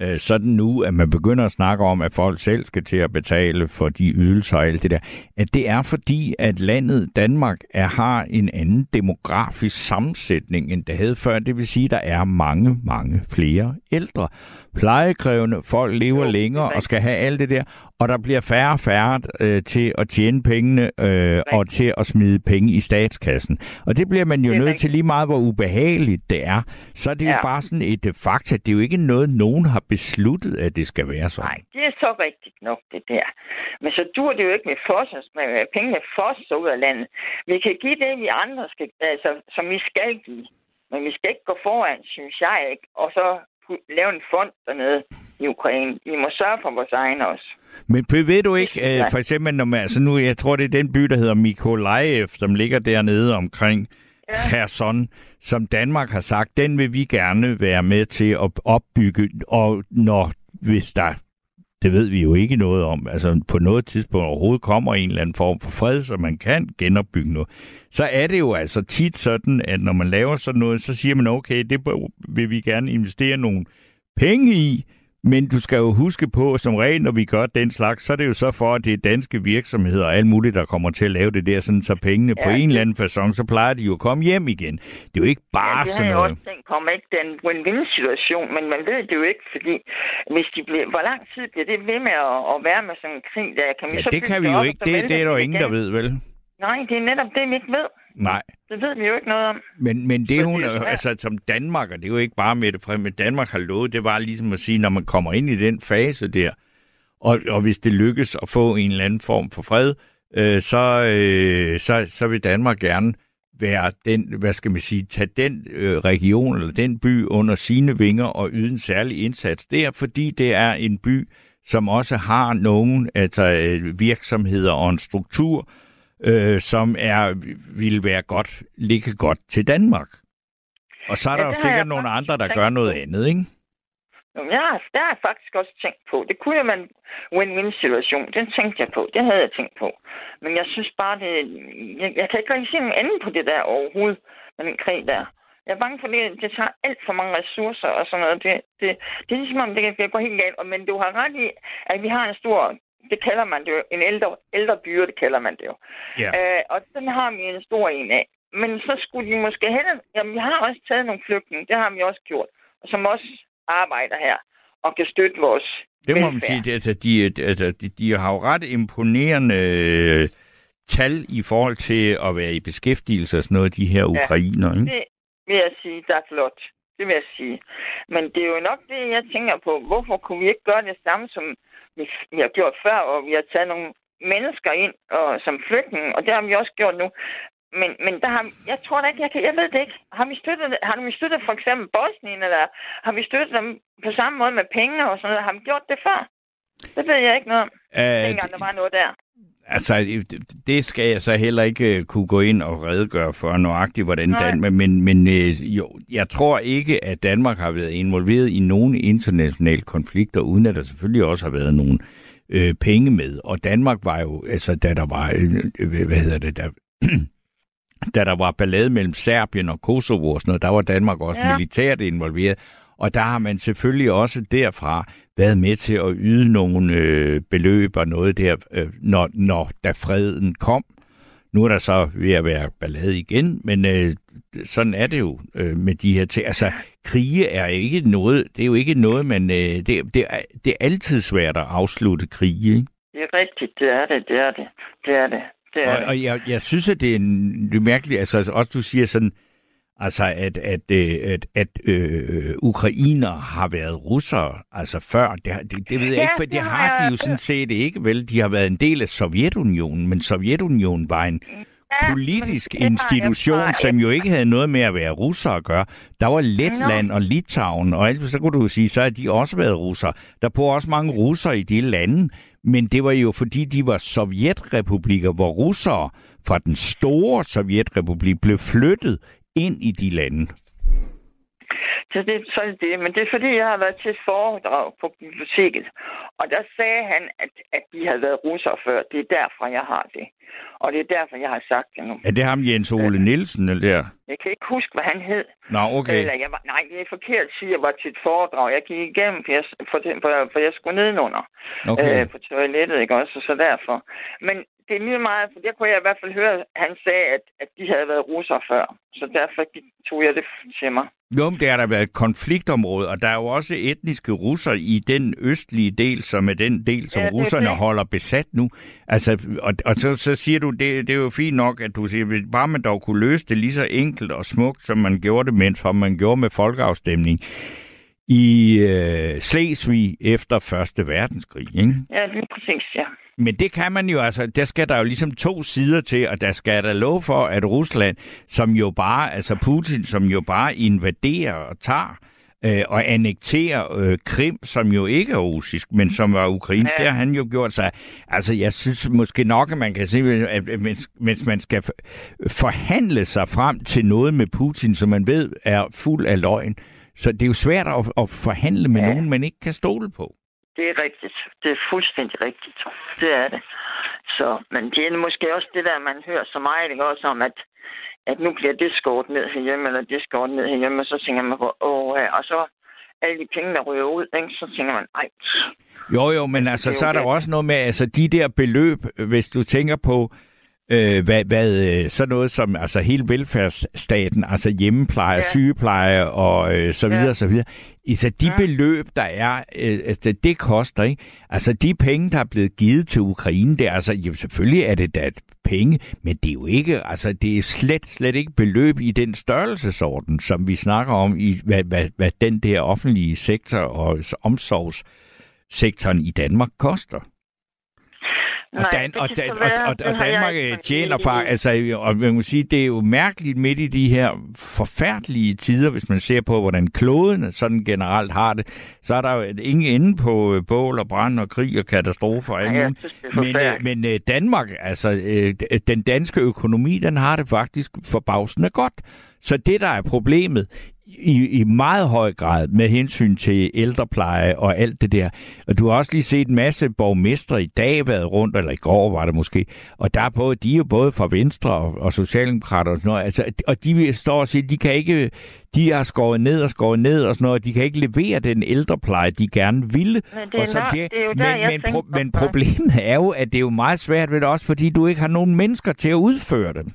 øh, sådan nu, at man begynder at snakke om, at folk selv skal til at betale for de ydelser og alt det der, at det er fordi, at landet Danmark er, har en anden demografisk sammensætning, end det havde før. Det vil sige, at der er mange, mange flere ældre. Plejekrævende folk lever jo, længere og skal have alt det der, og der bliver færre og færre øh, til at tjene pengene øh, og til at smide penge i statskassen. Og det bliver man jo nødt til lige meget, hvor ubehageligt det er. Så er det ja. jo bare sådan et uh, fakta. Det er jo ikke noget, nogen har besluttet, at det skal være sådan. Nej, det er så rigtigt nok, det der. Men så dur det jo ikke med, forsvars, med pengene forsvars ud af landet. Vi kan give det, vi andre skal, altså, som vi skal give. Men vi skal ikke gå foran, synes jeg ikke. Og så lave en fond dernede i Ukraine. Vi må sørge for vores egen også. Men ved du ikke, uh, for eksempel, når man, altså nu, jeg tror, det er den by, der hedder Mykolaiv, som ligger dernede omkring ja. Kherson, som Danmark har sagt, den vil vi gerne være med til at opbygge, og når, hvis der det ved vi jo ikke noget om. Altså på noget tidspunkt overhovedet kommer en eller anden form for fred, så man kan genopbygge noget. Så er det jo altså tit sådan, at når man laver sådan noget, så siger man, okay, det vil vi gerne investere nogle penge i, men du skal jo huske på, som regel, når vi gør den slags, så er det jo så for, at det er danske virksomheder og alt muligt, der kommer til at lave det der, sådan så pengene ja, på en eller anden façon, så plejer de jo at komme hjem igen. Det er jo ikke bare ja, det sådan noget... Det har kommer ikke den win-win-situation, men man ved det jo ikke, fordi hvis de bliver, hvor lang tid bliver det ved med at, at være med sådan en krig, der kan vi ja, så det kan vi jo ikke. Det, det er der jo ingen, der ved, vel? Nej, det er netop det, vi ikke ved. Nej. Det ved vi jo ikke noget om. Men, men det hun, ja. altså som Danmark, og det er jo ikke bare med det frem, men Danmark har lovet, det var ligesom at sige, når man kommer ind i den fase der, og, og hvis det lykkes at få en eller anden form for fred, øh, så, øh, så, så vil Danmark gerne være den, hvad skal man sige, tage den øh, region eller den by under sine vinger og yde en særlig indsats der, fordi det er en by, som også har nogle altså, øh, virksomheder og en struktur, øh, som er vil være godt, ligge godt til Danmark. Og så er ja, der jo sikkert nogle andre, der gør noget på. andet, ikke? Ja, der har jeg faktisk også tænkt på. Det kunne jo være en win-win-situation. Den tænkte jeg på. Det havde jeg tænkt på. Men jeg synes bare, det... Jeg, jeg kan ikke rigtig se nogen anden på det der overhovedet, med den krig der. Jeg er bange for, det, det tager alt for mange ressourcer og sådan noget. Det, det, det er ligesom om, det kan gå helt galt. Men du har ret i, at vi har en stor det kalder man det jo. En ældre, ældre byrde, det kalder man det jo. Ja. Øh, og den har vi en stor en af. Men så skulle de måske heller... Jamen, vi har også taget nogle flygtninge. Det har vi også gjort. Og som også arbejder her og kan støtte vores Det må velfærd. man sige. Altså, de, altså, de, de har jo ret imponerende øh, tal i forhold til at være i beskæftigelse og sådan noget, de her ukrainer. Ja, det vil jeg sige, der er flot. Det vil jeg sige. Men det er jo nok det, jeg tænker på. Hvorfor kunne vi ikke gøre det samme, som vi, har gjort før, og vi har taget nogle mennesker ind og, som flygtninge, og det har vi også gjort nu. Men, men der har, jeg tror da ikke, jeg, kan, jeg ved det ikke. Har vi støttet, har vi støttet for eksempel Bosnien, eller har vi støttet dem på samme måde med penge og sådan noget? Har vi gjort det før? Det ved jeg ikke noget om. Æh, Dengang der var noget der. Altså, det skal jeg så heller ikke øh, kunne gå ind og redegøre for nøjagtigt, hvordan Danmark... Men, men øh, jo, jeg tror ikke, at Danmark har været involveret i nogen internationale konflikter, uden at der selvfølgelig også har været nogle øh, penge med. Og Danmark var jo, altså da der var, øh, hvad hedder det, der, da der var ballade mellem Serbien og Kosovo og sådan noget, der var Danmark også ja. militært involveret. Og der har man selvfølgelig også derfra været med til at yde nogle øh, beløb og noget der, øh, når, når da freden kom. Nu er der så ved at være ballade igen, men øh, sådan er det jo øh, med de her ting. Altså, krige er ikke noget, det er jo ikke noget, man, øh, det, det, er, det er altid svært at afslutte krige, ikke? Det er rigtigt, det er det, det er det, det er det. det er og, det. og jeg, jeg synes, at det er, en, det er mærkeligt, altså også du siger sådan, Altså, at, at, øh, at, at øh, ukrainer har været russere, altså før, det, det, det ved jeg ja, ikke, for det har de jo sådan set ikke, vel? De har været en del af Sovjetunionen, men Sovjetunionen var en politisk institution, som jo ikke havde noget med at være russer at gøre. Der var Letland og Litauen, og alt, så kunne du sige, så har de også været russer. Der bor også mange russer i de lande, men det var jo fordi, de var sovjetrepublikker, hvor russere fra den store sovjetrepublik blev flyttet ind i de lande. Så det, så er det. Men det er fordi, jeg har været til et foredrag på biblioteket. Og der sagde han, at, at de havde været russere før. Det er derfor, jeg har det. Og det er derfor, jeg har sagt det nu. Er det ham Jens Ole Nielsen, eller der? Jeg kan ikke huske, hvad han hed. Nå, okay. Eller jeg var, nej, det er forkert at sige, at jeg var til et foredrag. Jeg gik igennem, for jeg, for, for, for jeg skulle nedenunder okay. øh, på toilettet, ikke også? Så derfor. Men det er lige meget, for der kunne jeg i hvert fald høre, at han sagde, at, at de havde været russere før. Så derfor tog jeg det til mig. Jo, men det har der været et konfliktområde, og der er jo også etniske russer i den østlige del, som er den del, som ja, russerne det. holder besat nu. Altså, og, og så, så siger du, det, det er jo fint nok, at du siger, at bare man dog kunne løse det lige så enkelt og smukt, som man gjorde det, mens man gjorde med folkeafstemning i øh, Slesvig efter Første Verdenskrig, ikke? Ja, lige præcis, ja. Men det kan man jo, altså, der skal der jo ligesom to sider til, og der skal der lov for, at Rusland, som jo bare, altså Putin, som jo bare invaderer og tager, øh, og annekterer øh, Krim, som jo ikke er russisk, men som var ukrainsk, ja. det har han jo gjort sig. Altså, jeg synes måske nok, at man kan se, at mens man skal forhandle sig frem til noget med Putin, som man ved er fuld af løgn, så det er jo svært at, at forhandle med ja. nogen, man ikke kan stole på. Det er rigtigt. Det er fuldstændig rigtigt. Det er det. Så, men det er måske også det der, man hører så meget, ikke? også om, at, at nu bliver det skåret ned herhjemme, eller det skåret ned herhjemme, og så tænker man på, åh, ja. og så alle de penge, der ryger ud, ikke? så tænker man, ej. Jo, jo, men altså, så er der jo også noget med, altså de der beløb, hvis du tænker på, øh, hvad, hvad øh, så noget som altså hele velfærdsstaten, altså hjemmepleje, ja. sygepleje og øh, så videre, ja. så videre. Altså de ja. beløb, der er, øh, altså, det koster, ikke? Altså de penge, der er blevet givet til Ukraine, det er altså, jo, selvfølgelig er det da penge, men det er jo ikke, altså det er slet, slet ikke beløb i den størrelsesorden, som vi snakker om i, hvad, hvad, hvad den der offentlige sektor og omsorgssektoren i Danmark koster. Og, Dan, og, Dan, og, og, og Danmark øh, tjener for, altså, og man må sige, det er jo mærkeligt midt i de her forfærdelige tider, hvis man ser på, hvordan kloden sådan generelt har det, så er der jo ingen ende på øh, bål og brand og krig og katastrofer. Ja, ja, men, øh, men Danmark, altså den danske økonomi, den har det faktisk forbavsende godt. Så det, der er problemet, i, i meget høj grad med hensyn til ældrepleje og alt det der. Og du har også lige set en masse borgmestre i dag været rundt, eller i går var det måske, og der er både, de er jo både fra Venstre og, og Socialdemokrater og sådan noget, altså, og de står og siger, de kan ikke, de har skåret ned og skåret ned og sådan noget, og de kan ikke levere den ældrepleje, de gerne ville. Men, det er, og så det, det er jo der, men, men, pro, men problemet er jo, at det er jo meget svært ved det også, fordi du ikke har nogen mennesker til at udføre dem.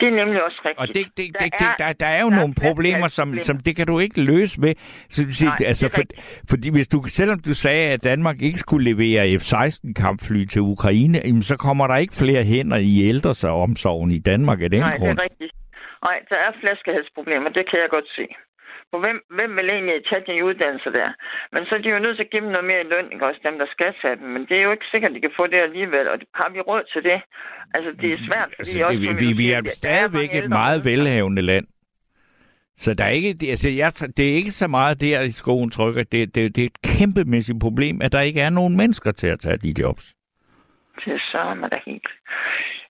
Det er nemlig også rigtigt. Og det, det, der, det, er, der, der er jo der nogle er problemer, som, som det kan du ikke løse med. Så, Nej, altså, for, fordi hvis du, selvom du sagde, at Danmark ikke skulle levere F-16-kampfly til Ukraine, jamen, så kommer der ikke flere hænder i ældres omsorgen i Danmark af den Nej, grund. det er rigtigt. Nej, der er flaskehedsproblemer, det kan jeg godt se. For hvem, hvem vil egentlig tage de uddannelser der? Men så er de jo nødt til at give dem noget mere i løn, ikke også dem, der skal tage dem. Men det er jo ikke sikkert, at de kan få det alligevel, og har vi råd til det? Altså, det er svært, fordi altså, også... Vi, vi, vi er stadigvæk et meget velhavende land. Så der er ikke, altså jeg, det er ikke så meget der i skoen trykker. Det, det, det er et kæmpemæssigt problem, at der ikke er nogen mennesker til at tage de jobs. Det er så man da helt.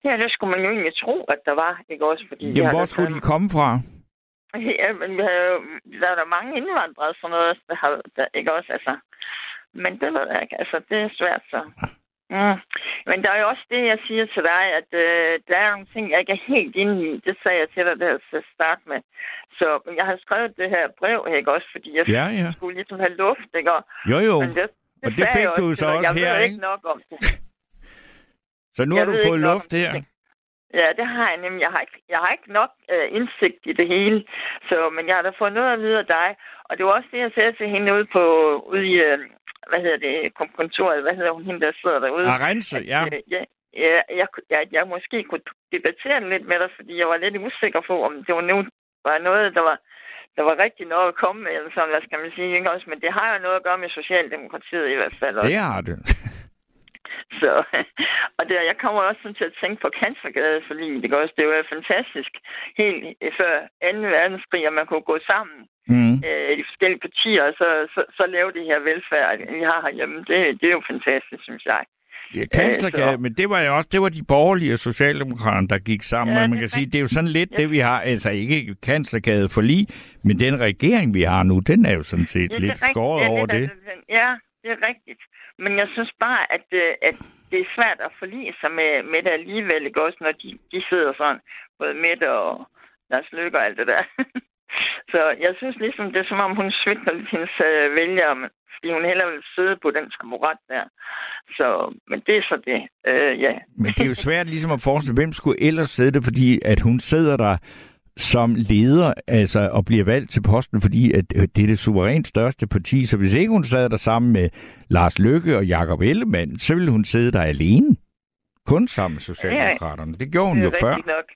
Ja, det skulle man jo egentlig tro, at der var, ikke også? Fordi Jamen, hvor skulle de komme fra? Ja, men vi har jo, der er der mange indvandrere sådan noget, der har, der, ikke også, altså. Men det ved jeg ikke, altså, det er svært så. Mm. Men der er jo også det, jeg siger til dig, at øh, der er nogle ting, jeg ikke er helt inde i. Det sagde jeg til dig der til at starte med. Så jeg har skrevet det her brev, ikke også, fordi jeg ja, ja. skulle ligesom have luft, ikke? Jo, jo. Men det, det og det fik du så også her, ikke? Jeg ved ikke nok om det. Så nu jeg har du fået luft her? Det. Ja, det har jeg nemlig. Jeg har ikke, jeg har ikke nok øh, indsigt i det hele, så, men jeg har da fået noget at vide af dig. Og det var også det, jeg sagde til hende ude, på, ude i, øh, hvad hedder det, kontoret, hvad hedder hun, hende der sidder derude? Arense, ja. At, øh, ja, ja jeg, jeg, jeg måske kunne debattere lidt med dig, fordi jeg var lidt usikker på, om det var, nu, var noget, der var, der var rigtig noget at komme med, eller sådan, hvad skal man sige, ikke også? Men det har jo noget at gøre med Socialdemokratiet i hvert fald også. Det har det. Så, og der, jeg kommer også sådan til at tænke på kanslergade, fordi det, også, det var fantastisk helt før 2. verdenskrig, at man kunne gå sammen Mm. øh, de forskellige partier, og så, så, så lave det her velfærd, vi har herhjemme. Det, det er jo fantastisk, synes jeg. Ja, kanslergade, Øh, men det var jo også det var de borgerlige og socialdemokraterne, der gik sammen. Ja, man kan sige, det er jo sådan lidt Ja. det, vi har. Altså ikke kanslergade for lige, men den regering, vi har nu, den er jo sådan set Ja, lidt skåret over det. den- Ja, det er rigtigt. Men jeg synes bare, at, øh, at det er svært at forlige sig med, med det alligevel, ikke også, når de, de sidder sådan, både Mette og Lars Løkke og alt det der. Så jeg synes ligesom, det er som om, hun svigter lidt hendes øh, vælgere, men- fordi hun hellere vil sidde på den skamorat der. Så, men det er så det. Øh, ja. Men det er jo svært ligesom at forestille, hvem skulle ellers sidde det, fordi at hun sidder der som leder altså, og bliver valgt til posten, fordi at øh, det er det suverænt største parti. Så hvis ikke hun sad der sammen med Lars Løkke og Jakob Ellemann, så ville hun sidde der alene. Kun sammen med Socialdemokraterne. Det gjorde hun det jo før. nok.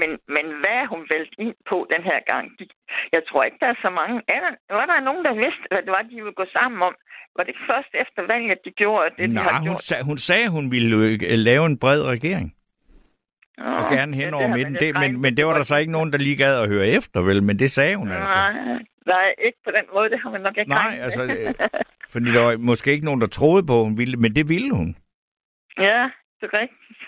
Men, men hvad er hun valgt ind på den her gang? De- Jeg tror ikke, der er så mange. Er der, var der nogen, der vidste, hvad det var, de ville gå sammen om? Var det først efter valget, de gjorde det, de Nej, har hun, gjort? sag, hun sagde, hun ville øh, lave en bred regering. Og gerne hen ja, over midten. Det, men, men det var der så ikke nogen, der lige gad at høre efter, vel? Men det sagde hun altså. Nej, ikke på den måde. Det har man nok ikke Nej, med. altså, øh, Fordi der var måske ikke nogen, der troede på, hun ville, men det ville hun. Ja, det er rigtigt.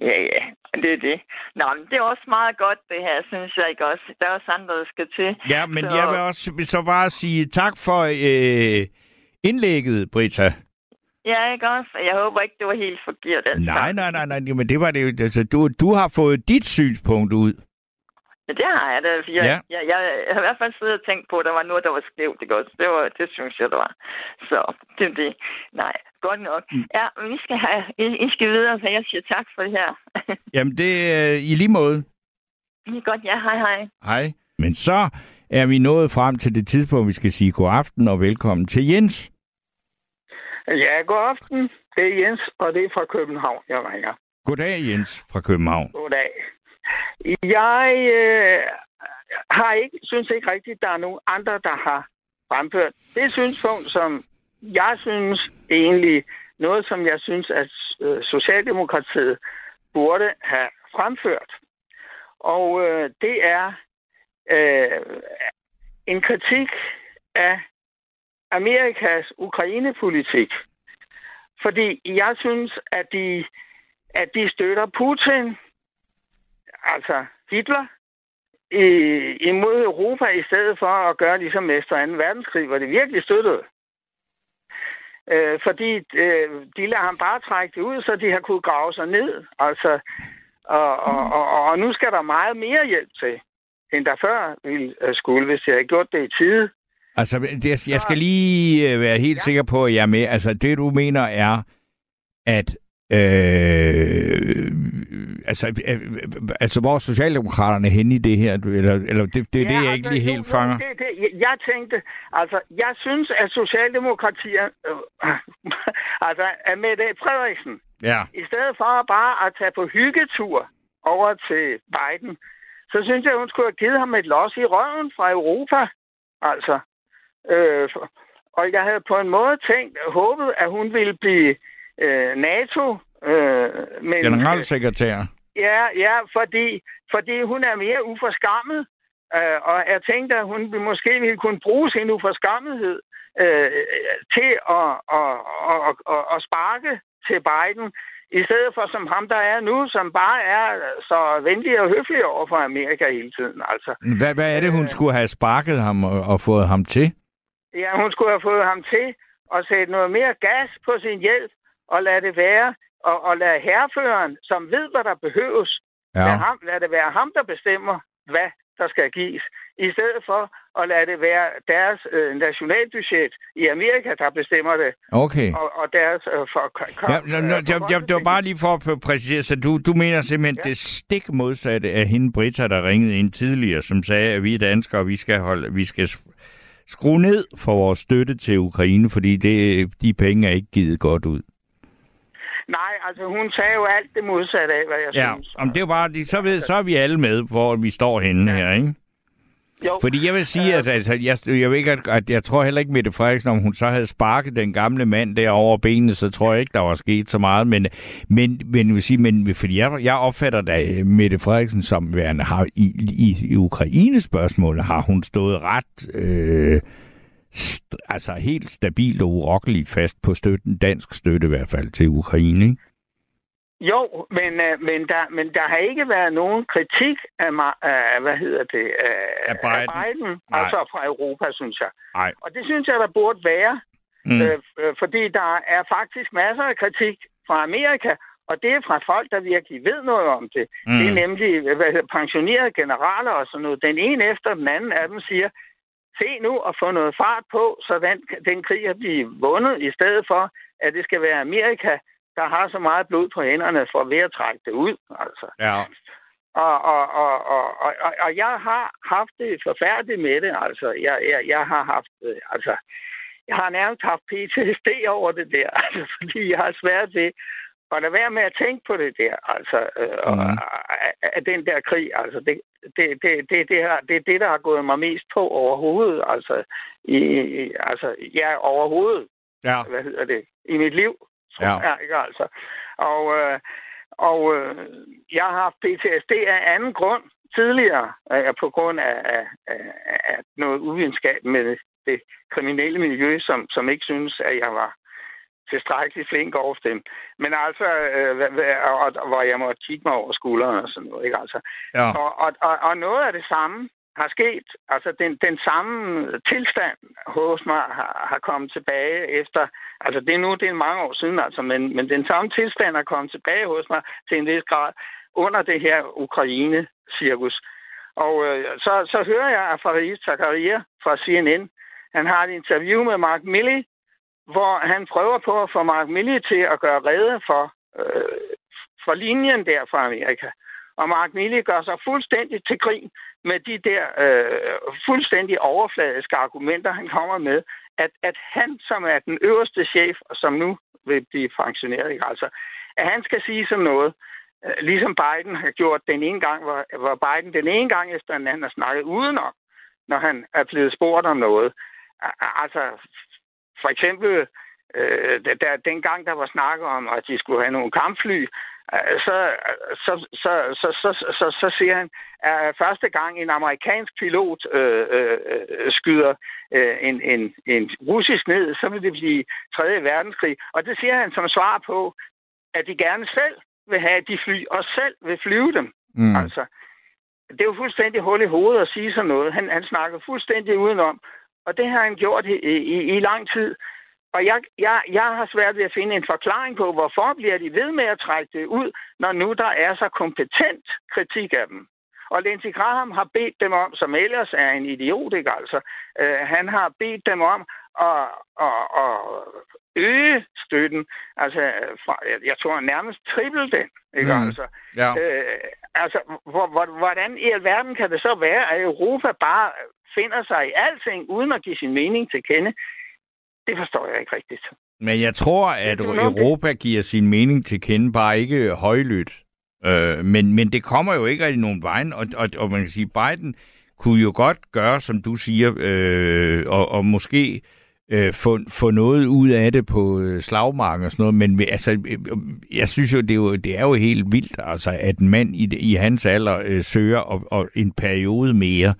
Ja, ja, det er det. Nå, men det er også meget godt, det her, synes jeg ikke også. Der er også andre, der skal til. Ja, men Så- jeg vil også så bare sige tak for øh, indlægget, Brita. Ja, ikke også? Jeg håber ikke, det var helt forkert. Altså. Nej, nej, nej, nej, men det var det jo. Altså, du, du har fået dit synspunkt ud. Ja, det har jeg da. Jeg, Ja. ja. jeg, jeg, jeg har i hvert fald siddet og tænkt på, at der var noget, der var skævt. Ikke også? Det, var, det synes jeg, der var. Så det er det. Nej, godt nok. Mm. Ja, men vi skal have, I, I skal videre, så jeg siger tak for det her. Jamen, det er øh, i lige måde. det er godt. Ja, hej hej. Hej. Men så er vi nået frem til det tidspunkt, vi skal sige god aften og velkommen til Jens. Ja, god aften. Det er Jens, og det er fra København, jeg ringer. Goddag, Jens fra København. Goddag. Jeg øh, har ikke, synes ikke rigtigt, der er nogen andre, der har fremført det synspunkt, som jeg synes egentlig, noget som jeg synes, at øh, Socialdemokratiet burde have fremført. Og øh, det er øh, en kritik af Amerikas Ukrainepolitik. Fordi jeg synes, at de, at de støtter Putin, altså Hitler, i, imod Europa, i stedet for at gøre ligesom efter 2. verdenskrig, hvor det virkelig støttede. Øh, fordi øh, de lader ham bare trække det ud, så de har kunne grave sig ned. Altså, og, og, og, og nu skal der meget mere hjælp til, end der før ville øh, skulle, hvis jeg havde gjort det i tide. Altså, det, jeg skal lige øh, være helt ja. sikker på, at jeg er med. Altså, det du mener er, at øh, altså, øh, altså, hvor er Socialdemokraterne henne i det her? Eller, eller det, det er ja, det, jeg ikke lige helt jo, jo, fanger. Det, det, jeg- jeg tænkte, altså, jeg synes, at Socialdemokratiet, øh, altså, at Mette Frederiksen, Ja. i stedet for bare at tage på hyggetur over til Biden, så synes jeg, hun skulle have givet ham et los i røven fra Europa. Altså. Øh, og jeg havde på en måde tænkt, håbet, at hun ville blive øh, NATO. Øh, men, Generalsekretær. Ja, ja, fordi, fordi hun er mere uforskammet. Øh, og jeg tænkte, at hun måske ville kunne bruge sin uforskammethed øh, til at, at, at, at, at, sparke til Biden, i stedet for som ham, der er nu, som bare er så venlig og høflig over for Amerika hele tiden. Altså, Hvad, hvad er det, hun skulle have sparket ham og, og fået ham til? Ja, hun skulle have fået ham til at sætte noget mere gas på sin hjælp og lade det være, og, og lade herreføreren, som ved, hvad der behøves, ja. lad, ham, lad det være ham, der bestemmer, hvad der skal gives, i stedet for at lade det være deres øh, nationalbudget i Amerika, der bestemmer det, Okay. og, og deres øh, for, Ja, nå, nå, jeg, jeg, det var bare lige for at præcisere, så du, du mener simpelthen ja. Det stik modsatte af hende Britta, der ringede ind tidligere, som sagde, at vi er danskere, og vi skal, holde, vi skal skrue ned for vores støtte til Ukraine, fordi det, de penge er ikke givet godt ud. Nej, altså hun sagde jo alt det modsatte af, hvad jeg Ja, synes. om det er jo bare, så, ved, så er vi alle med, hvor vi står henne ja. her, ikke? Jo. Fordi jeg vil sige, Øh. at altså, jeg, jeg, ved ikke, at, at jeg tror heller ikke, Mette Frederiksen, om hun så havde sparket den gamle mand der over benet, så tror jeg ikke, der var sket så meget. Men, men, men, vil sige, men fordi jeg, jeg opfatter da øh, Mette Frederiksen som værende, har i, i, i Ukraine-spørgsmålet, har hun stået ret... Øh, st- altså helt stabilt og urokkeligt fast på støtten, dansk støtte i hvert fald til Ukraine, ikke? Jo, men, øh, men, der, men der har ikke været nogen kritik af, af hvad hedder det, af, Af Biden? af Biden Nej. altså fra Europa, synes jeg. Nej. Og det synes jeg, der burde være, Mm. øh, øh, fordi der er faktisk masser af kritik fra Amerika, og det er fra folk, der virkelig ved noget om det. Mm. Det er nemlig hvad hedder, pensionerede generaler og sådan noget. Den ene efter den anden af dem siger, se nu og få noget fart på, så den, den krig kan blive vundet, i stedet for, at det skal være Amerika, der har så meget blod på hænderne for ved at trække det ud. Altså. Ja. Og, og, og, og, og, og, og jeg har haft det forfærdeligt med det. Altså, jeg, jeg, jeg har haft, øh, altså, jeg har nærmest haft PTSD over det der, altså, fordi jeg har svært ved at lade være med at tænke på det der, altså, øh, og, Mhm. den der krig, altså, det, det, det, det, det, her, det er det, der har gået mig mest på overhovedet, altså, i, i- altså, ja, overhovedet, Ja. hvad hedder det, i mit liv, tror Ja. jeg, ikke, altså, og, øh, og øh, jeg har haft PTSD af anden grund tidligere, øh, på grund af, af, af, noget uvidenskab med det kriminelle miljø, som, som ikke synes, at jeg var tilstrækkeligt flink over dem. Men altså, øh, og, og, hvor jeg måtte kigge mig over skulderen og sådan noget, ikke altså. Ja. Og, og, og, og noget af det samme har sket. Altså, den, den samme tilstand hos mig har, har kommet tilbage efter... Altså, det er nu det er mange år siden, altså, men, men den samme tilstand har kommet tilbage hos mig til en vis grad under det her Ukraine-cirkus. Og øh, så, så hører jeg, at Farid Zakaria fra CNN, han har et interview med Mark Milley, hvor han prøver på at få Mark Milley til at gøre rede for, øh, for linjen der fra Amerika. Og Mark Milley gør sig fuldstændig til grin med de der øh, fuldstændig overfladiske argumenter, han kommer med, at, at han, som er den øverste chef, og som nu vil blive pensioneret, ikke? Altså, at han skal sige sådan noget, øh, ligesom Biden har gjort den ene gang, hvor, hvor Biden den ene gang efter den anden har snakket udenom, når han er blevet spurgt om noget. Altså, for eksempel, øh, der, der, dengang der var snak om, at de skulle have nogle kampfly, så, så, så, så, så, så, så siger han, at første gang en amerikansk pilot øh, øh, øh, skyder øh, en, en, en russisk ned, så vil det blive 3. verdenskrig. Og det siger han som svar på, at de gerne selv vil have de fly, og selv vil flyve dem. Mm. Altså, det er jo fuldstændig hul i hovedet at sige sådan noget. Han, han snakker fuldstændig udenom, og det har han gjort i, i, i lang tid. Og jeg, jeg, jeg har svært ved at finde en forklaring på, hvorfor bliver de ved med at trække det ud, når nu der er så kompetent kritik af dem. Og Lindsey Graham har bedt dem om, som ellers er en idiot, ikke altså, øh, han har bedt dem om at, at, at øge støtten. Altså, fra, jeg, tror nærmest triple den, ikke Mm. altså. Ja. Øh, altså, hvor, hvor, hvordan i alverden kan det så være, at Europa bare finder sig i alting, uden at give sin mening til kende? Det forstår jeg ikke rigtigt. Men jeg tror, at. Europa giver sin mening til kende, bare ikke højlydt. Øh, men, men det kommer jo ikke rigtig nogen vejen, og, og, og man kan sige, Biden kunne jo godt gøre, som du siger, øh, og, og måske øh, få, få noget ud af det på øh, slagmarken og sådan noget, men altså, øh, jeg synes jo, det er jo, det er jo helt vildt, altså, at en mand i, i hans alder øh, søger og, og en periode mere.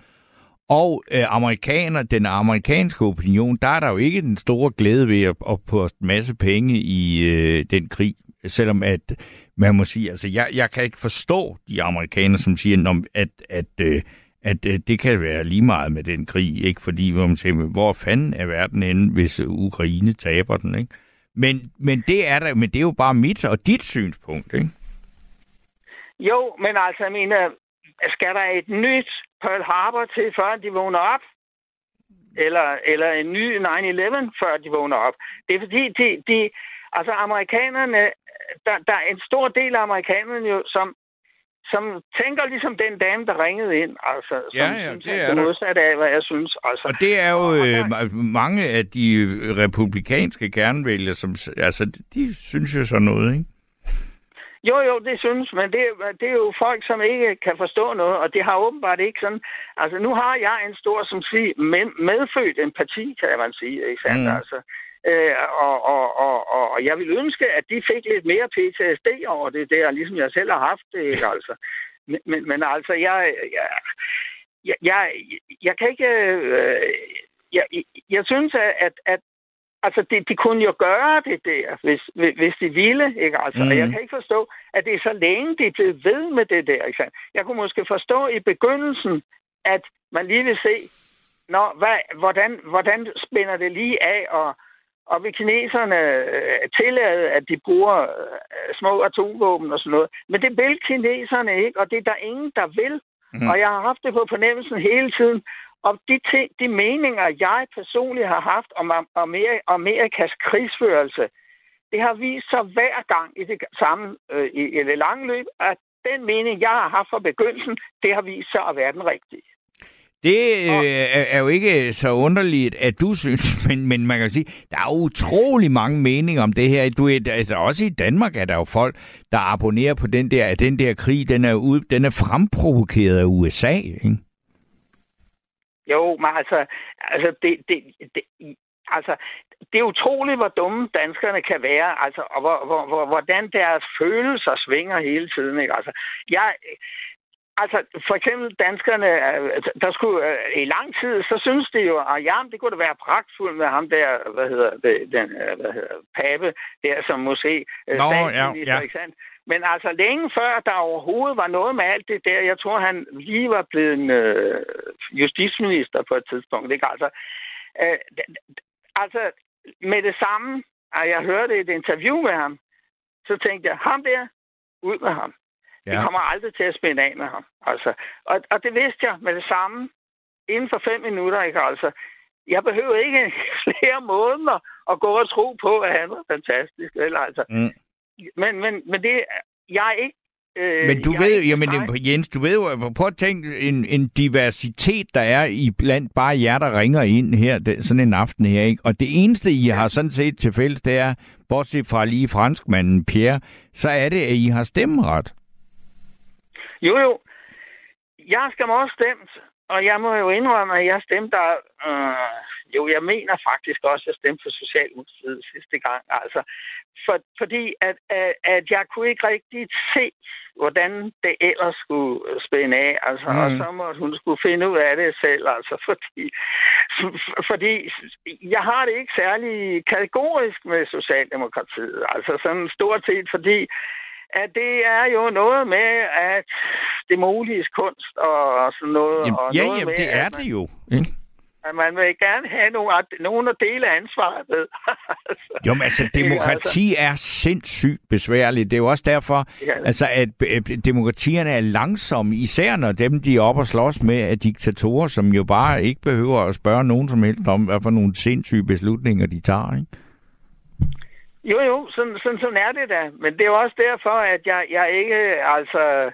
Og øh, amerikaner, den amerikanske opinion, der er der jo ikke den store glæde ved at, at poste en masse penge i øh, den krig, selvom at man må sige, altså jeg, jeg kan ikke forstå de amerikanere, som siger, at, at, øh, at øh, det kan være lige meget med den krig, ikke? Fordi hvor man siger, hvor fanden er verden henne, hvis Ukraine taber den, ikke? Men, men det er der, men det er jo bare mit og dit synspunkt, ikke? Jo, men altså, jeg mener, skal der et nyt Pearl Harbor til, før de vågner op? Eller, eller en ny 9-11, før de vågner op? Det er fordi, de, de, altså amerikanerne, der, der er en stor del af amerikanerne jo, som, som tænker ligesom den dame, der ringede ind. Altså, som Ja, ja, synes, det er modsatte af, hvad jeg synes. Altså, Og det er jo Og øh, mange af de republikanske kernvælgere, som, altså, de synes jo sådan noget, ikke? Jo, jo, det synes, men det, det er jo folk, som ikke kan forstå noget, og det har åbenbart ikke sådan... Altså, nu har jeg en stor, som siger, medfødt empati, kan man sige, ikke sandt? Mm. Altså, øh, og, og, og, og jeg vil ønske, at de fik lidt mere PTSD over det der, ligesom jeg selv har haft det, ikke, altså. Men, men, men altså, jeg, jeg, jeg, jeg, jeg kan ikke... Øh, jeg, jeg synes, at, at Altså, de, de kunne jo gøre det der, hvis, hvis de ville, ikke? Altså, mm. og jeg mhm. kan ikke forstå, at det er så længe, de blevet ved med det der, ikke? Jeg kunne måske forstå i begyndelsen, at man lige vil se, når, hvad, hvordan, hvordan spænder det lige af, og, og vil kineserne øh, tillade, at de bruger øh, små atomvåben og sådan noget. Men det vil kineserne ikke, og det er der ingen, der vil. Mm. Og jeg har haft det på fornemmelsen hele tiden. Og de, ting, de meninger, jeg personligt har haft om, om Amerikas krigsførelse, det har vist sig hver gang i det samme øh, i, i det lange løb, at den mening, jeg har haft fra begyndelsen, det har vist sig at være den rigtige. Det øh, er jo ikke så underligt, at du synes, men, men man kan sige, der er utrolig mange meninger om det her. Du, altså, også i Danmark er der jo folk, der abonnerer på den der, at den der krig, den er, ud, den er fremprovokeret af USA. Ikke? Jo, men altså, altså det, det, det, altså, det er utroligt, hvor dumme danskerne kan være, altså, og hvor, hvor, hvor, hvordan deres følelser svinger hele tiden. Ikke? Altså, jeg, altså, for eksempel danskerne, øh, der skulle øh, i lang tid, så synes de jo, at ja, det kunne da være pragtfuldt med ham der, hvad hedder det, den, øh, hvad hedder, pape, der som måske Nå, ja, ja. ikke sandt? Men altså længe før der overhovedet var noget med alt det der, jeg tror han lige var blevet en øh, justitsminister på et tidspunkt, ikke? Altså, øh, altså med det samme, at jeg hørte et interview med ham, så tænkte jeg, ham der, ud med ham. Ja. Det kommer aldrig til at spænde af med ham. Altså, og, og det vidste jeg med det samme, inden for fem minutter, ikke? Altså, jeg behøver ikke flere måneder at gå og tro på, at han var fantastisk. Eller, altså, mm men, men, men det, jeg er ikke Øh, men du ved, jamen, Jens, du ved jo, prøv at tænke en, en diversitet, der er i blandt bare jer, der ringer ind her, det, sådan en aften her, ikke? Og det eneste, I har sådan set til fælles, det er, bortset fra lige franskmanden Pierre, så er det, at I har stemmeret. Jo, jo. Jeg skal også stemt, og jeg må jo indrømme, at jeg stemte der... Øh, jo, jeg mener faktisk også, at jeg stemte for Socialdemokratiet sidste gang. Altså, for, fordi at, at, at jeg kunne ikke rigtig se, hvordan det ellers skulle spænde af. Altså, mm. Og så måtte hun skulle finde ud af det selv. Altså, fordi, fordi jeg har det ikke særlig kategorisk med Socialdemokratiet. Altså sådan stort set, fordi at det er jo noget med, at det mulige kunst og sådan noget. Jamen, og ja, noget jamen, med, det er det jo. Ikke? At man vil gerne have nogle, nogen at dele ansvaret med. altså, jo, men altså, demokrati altså. er sindssygt besværligt. Det er jo også derfor, ja. altså, at demokratierne er langsomme, især når dem, de er op og slås med, er diktatorer, som jo bare ikke behøver at spørge nogen som helst om, hvad for nogle sindssyge beslutninger de tager, ikke? Jo, jo, sådan, sådan, sådan er det da. Men det er jo også derfor, at jeg, jeg ikke, altså...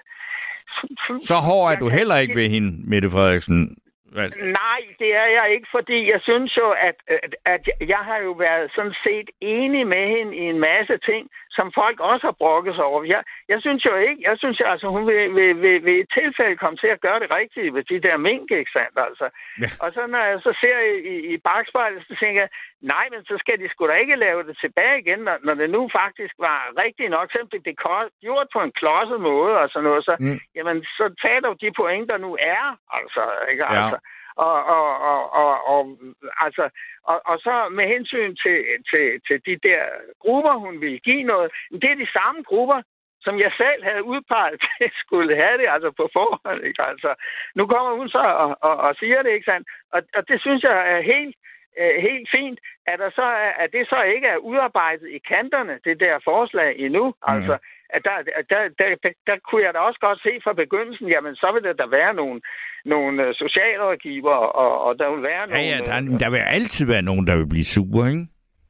Så hård er du heller ikke ved hende, Mette Frederiksen. Altså. Nej, det er jeg ikke, fordi jeg synes jo, at, at, at jeg har jo været sådan set enig med hende i en masse ting, som folk også har brokket sig over. Jeg, jeg synes jo ikke, jeg synes jo, altså, hun vil, vil, vil, vil et tilfælde komme til at gøre det rigtige ved de der mink, ikke sandt? Altså. Ja. Og så når jeg så ser i, i, i bagspejlet, så tænker jeg, nej, men så skal de sgu da ikke lave det tilbage igen, når, når det nu faktisk var rigtigt nok, selvom det er gjort på en klodset måde og sådan noget, så, mm. jamen, så tag dog de point, der nu er, altså, ikke? Ja. Altså, og, og, og, og, og, altså, og, og så med hensyn til, til, til de der grupper, hun ville give noget, det er de samme grupper, som jeg selv havde udpeget til skulle have det, altså på forhånd. Ikke? Altså, nu kommer hun så og, og, og siger det, ikke sandt? Og, og det synes jeg er helt, øh, helt fint, at, der så er, at det så ikke er udarbejdet i kanterne, det der forslag endnu. Mm. At der, der, der, der, der kunne jeg da også godt se fra begyndelsen, jamen så vil der da være nogle, nogle øh, socialrådgiver, og, og der vil være ja, nogle... Ja, der, der vil altid være nogen, der vil blive sure, ikke?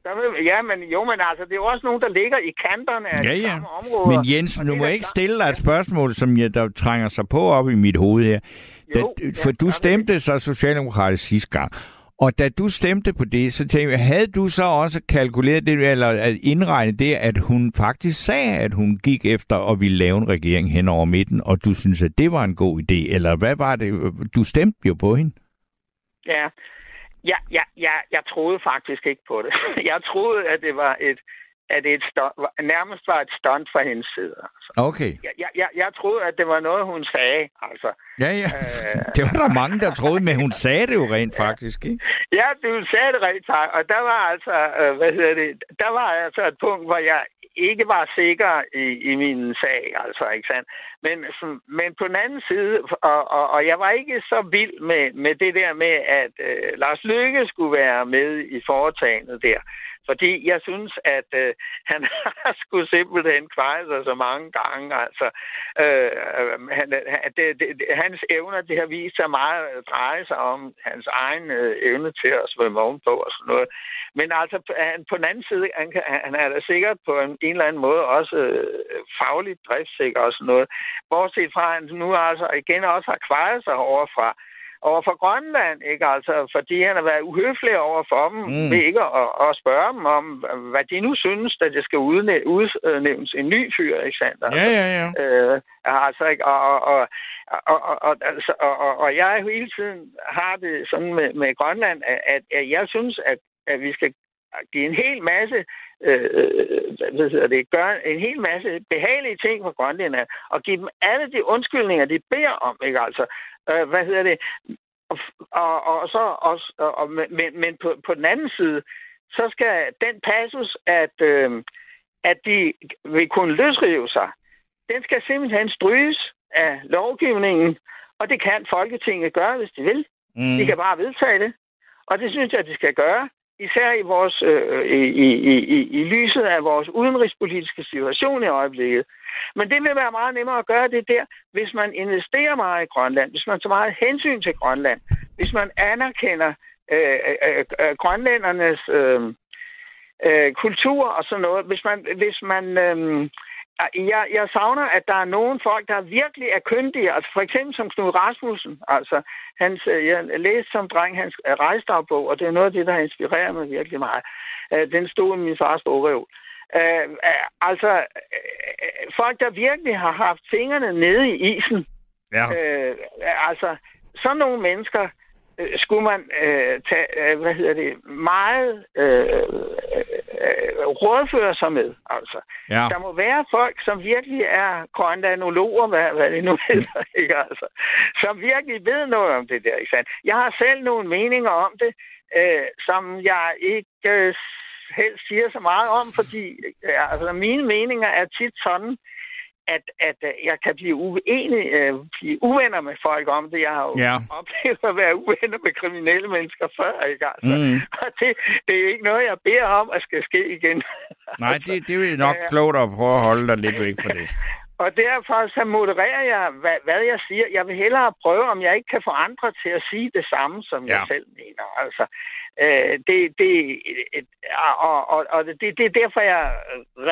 Der vil, ja, men jo, men altså, det er jo også nogen, der ligger i kanterne af ja, ja. samme områder. Men Jens, nu må jeg ikke stille dig et spørgsmål, som jeg, der trænger sig på op i mit hoved her. Da, jo, for ja, du stemte så socialdemokratisk sidste gang. Og da du stemte på det, så tænkte jeg, havde du så også kalkuleret det, eller indregnet det, at hun faktisk sagde, at hun gik efter at ville lave en regering hen over midten, og du synes, at det var en god idé, eller hvad var det? Du stemte jo på hende. Ja, ja, ja, ja jeg troede faktisk ikke på det. Jeg troede, at det var et, at det et stunt, nærmest var et stunt fra hendes side. Altså. Okay. Jeg, jeg, jeg troede, at det var noget, hun sagde. Altså. Ja, ja. Øh, det var der mange, der troede, men hun sagde det jo rent faktisk, ikke? Ja, hun sagde det rent faktisk. Og der var altså, øh, hvad hedder det, der var altså et punkt, hvor jeg ikke var sikker i, i min sag, altså, ikke sandt? Men, men på den anden side, og, og, og jeg var ikke så vild med, med det der med, at øh, Lars Lykke skulle være med i foretagendet der. Fordi jeg synes, at øh, han har sgu simpelthen kvejet sig så mange gange. Altså, øh, han, det, det, hans evner, det har vist sig meget at dreje sig om hans egen øh, evne til at svømme ovenpå og sådan noget. Men altså, han, på den anden side, han, han er da sikkert på en, en eller anden måde også øh, fagligt driftsikker og sådan noget. Bortset fra, at han nu altså igen også har kvejet sig overfra over for Grønland, ikke? Altså, fordi han har været uhøflig over for dem, mm. ved ikke at, at spørge dem om, hvad de nu synes, at det skal udnævnes en ny fyr, ikke sandt? Altså, ja, ja, ja. Øh, altså, ikke? Og, og, og, og, og, og, altså, og, og, og jeg hele tiden har det sådan med, med Grønland, at, at jeg synes, at, at vi skal give en hel masse øh, hvad hedder det, gøre en hel masse behagelige ting for grønlænderne, og give dem alle de undskyldninger, de beder om, ikke altså? Øh, hvad hedder det? Og, og, og så også, og, men, men på, på den anden side, så skal den passus, at, øh, at de vil kunne løsrive sig, den skal simpelthen stryges af lovgivningen, og det kan Folketinget gøre, hvis de vil. Mm. De kan bare vedtage det. Og det synes jeg, at de skal gøre især i, vores, øh, i, i, i, i lyset af vores udenrigspolitiske situation i øjeblikket. Men det vil være meget nemmere at gøre det der, hvis man investerer meget i Grønland, hvis man tager meget hensyn til Grønland, hvis man anerkender øh, øh, øh, grønlændernes øh, øh, kultur og sådan noget, hvis man, hvis man øh, jeg, jeg savner, at der er nogle folk, der virkelig er kyndige. Altså for eksempel som Knud Rasmussen. Altså, hans, øh, jeg læste som dreng hans øh, rejsdagbog, og det er noget af det, der har inspireret mig virkelig meget. Øh, den stod i min fars bogreol. Uh, altså, folk, der virkelig har haft fingrene nede i isen. Ja. Altså, sådan nogle mennesker, øh, skulle man øh, tage, øh, hvad hedder det, meget øh, øh, rådføre sig med. Altså. Ja. Der må være folk, som virkelig er grøndanologer, hvad, hvad det nu hedder, ikke? Altså, som virkelig ved noget om det der. Ikke sandt? Jeg har selv nogle meninger om det, øh, som jeg ikke øh, helst siger så meget om, fordi øh, altså, mine meninger er tit sådan, øh, at, at øh, jeg kan blive uenig, øh, blive uvenner med folk om det. Jeg har jo ja. oplevet at være uvenner med kriminelle mennesker før, ikke altså? Mm. Og det, det er ikke noget, jeg beder om, at skal ske igen. Nej, altså, det, det er jo nok ja, klogt at prøve at holde dig lidt væk fra det. Og derfor så modererer jeg, hvad, hvad jeg siger. Jeg vil hellere prøve, om jeg ikke kan få andre til at sige det samme, som ja. jeg selv mener. Altså, øh, det, det, og, og, og det, det er derfor, jeg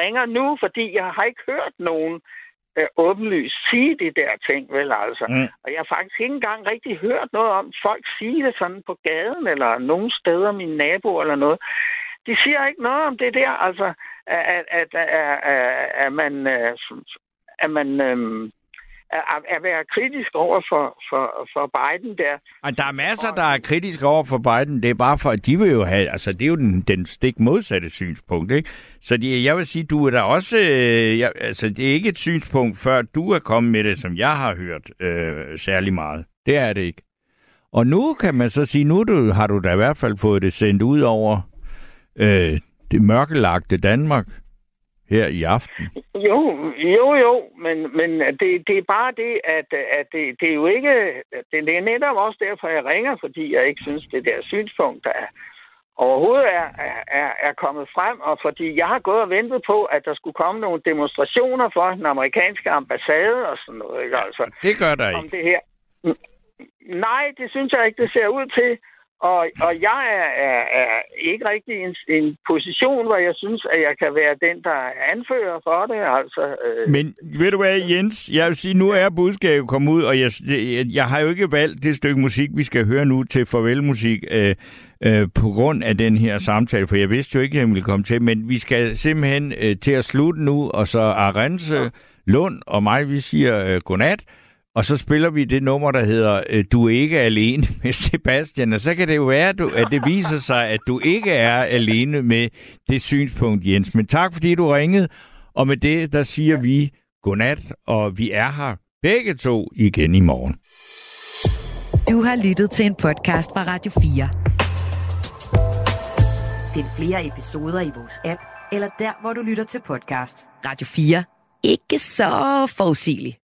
ringer nu, fordi jeg har ikke hørt nogen øh, åbenlyst sige de der ting, vel altså. Mm. Og jeg har faktisk ikke engang rigtig hørt noget om folk sige det sådan på gaden, eller nogen steder, mine naboer eller noget. De siger ikke noget om det der, altså, at, at, at, at, at, at man, øh, at man øhm, at, at være kritisk over for, for, for Biden der. Og der er masser, der er kritiske over for Biden. Det er bare for, at de vil jo have, altså det er jo den, den stik modsatte synspunkt, ikke? Så de, jeg vil sige, du er der også, øh, jeg, altså det er ikke et synspunkt, før du er kommet med det, som jeg har hørt øh, særlig meget. Det er det ikke. Og nu kan man så sige, nu du, har du da i hvert fald fået det sendt ud over øh, det mørkelagte Danmark her i aften. Jo, jo, jo, men, men det, det er bare det, at, at det, det er jo ikke... Det, det er netop også derfor, jeg ringer, fordi jeg ikke synes, det der synspunkt, der er, overhovedet er, er, er kommet frem, og fordi jeg har gået og ventet på, at der skulle komme nogle demonstrationer for den amerikanske ambassade og sådan noget. Ikke? Altså, det gør der ikke. Om det her. Nej, det synes jeg ikke, det ser ud til. Og, og jeg er, er, er ikke rigtig i en, en position, hvor jeg synes, at jeg kan være den, der anfører for det. Altså, øh, Men ved du hvad, Jens? Jeg vil sige, nu er budskabet kommet ud, og jeg, jeg, jeg har jo ikke valgt det stykke musik, vi skal høre nu til farvelmusik, øh, øh, på grund af den her samtale, for jeg vidste jo ikke, at jeg ville komme til, men vi skal simpelthen øh, til at slutte nu, og så Arense, ja. Lund og mig, vi siger øh, godnat, og så spiller vi det nummer, der hedder øh, Du er ikke alene med Sebastian. Og så kan det jo være, at, du, at det viser sig, at du ikke er alene med det synspunkt, Jens. Men tak, fordi du ringede. Og med det, der siger vi godnat, og vi er her begge to igen i morgen. Du har lyttet til en podcast fra Radio 4. Find flere episoder i vores app, eller der, hvor du lytter til podcast. Radio 4. Ikke så forudsigeligt.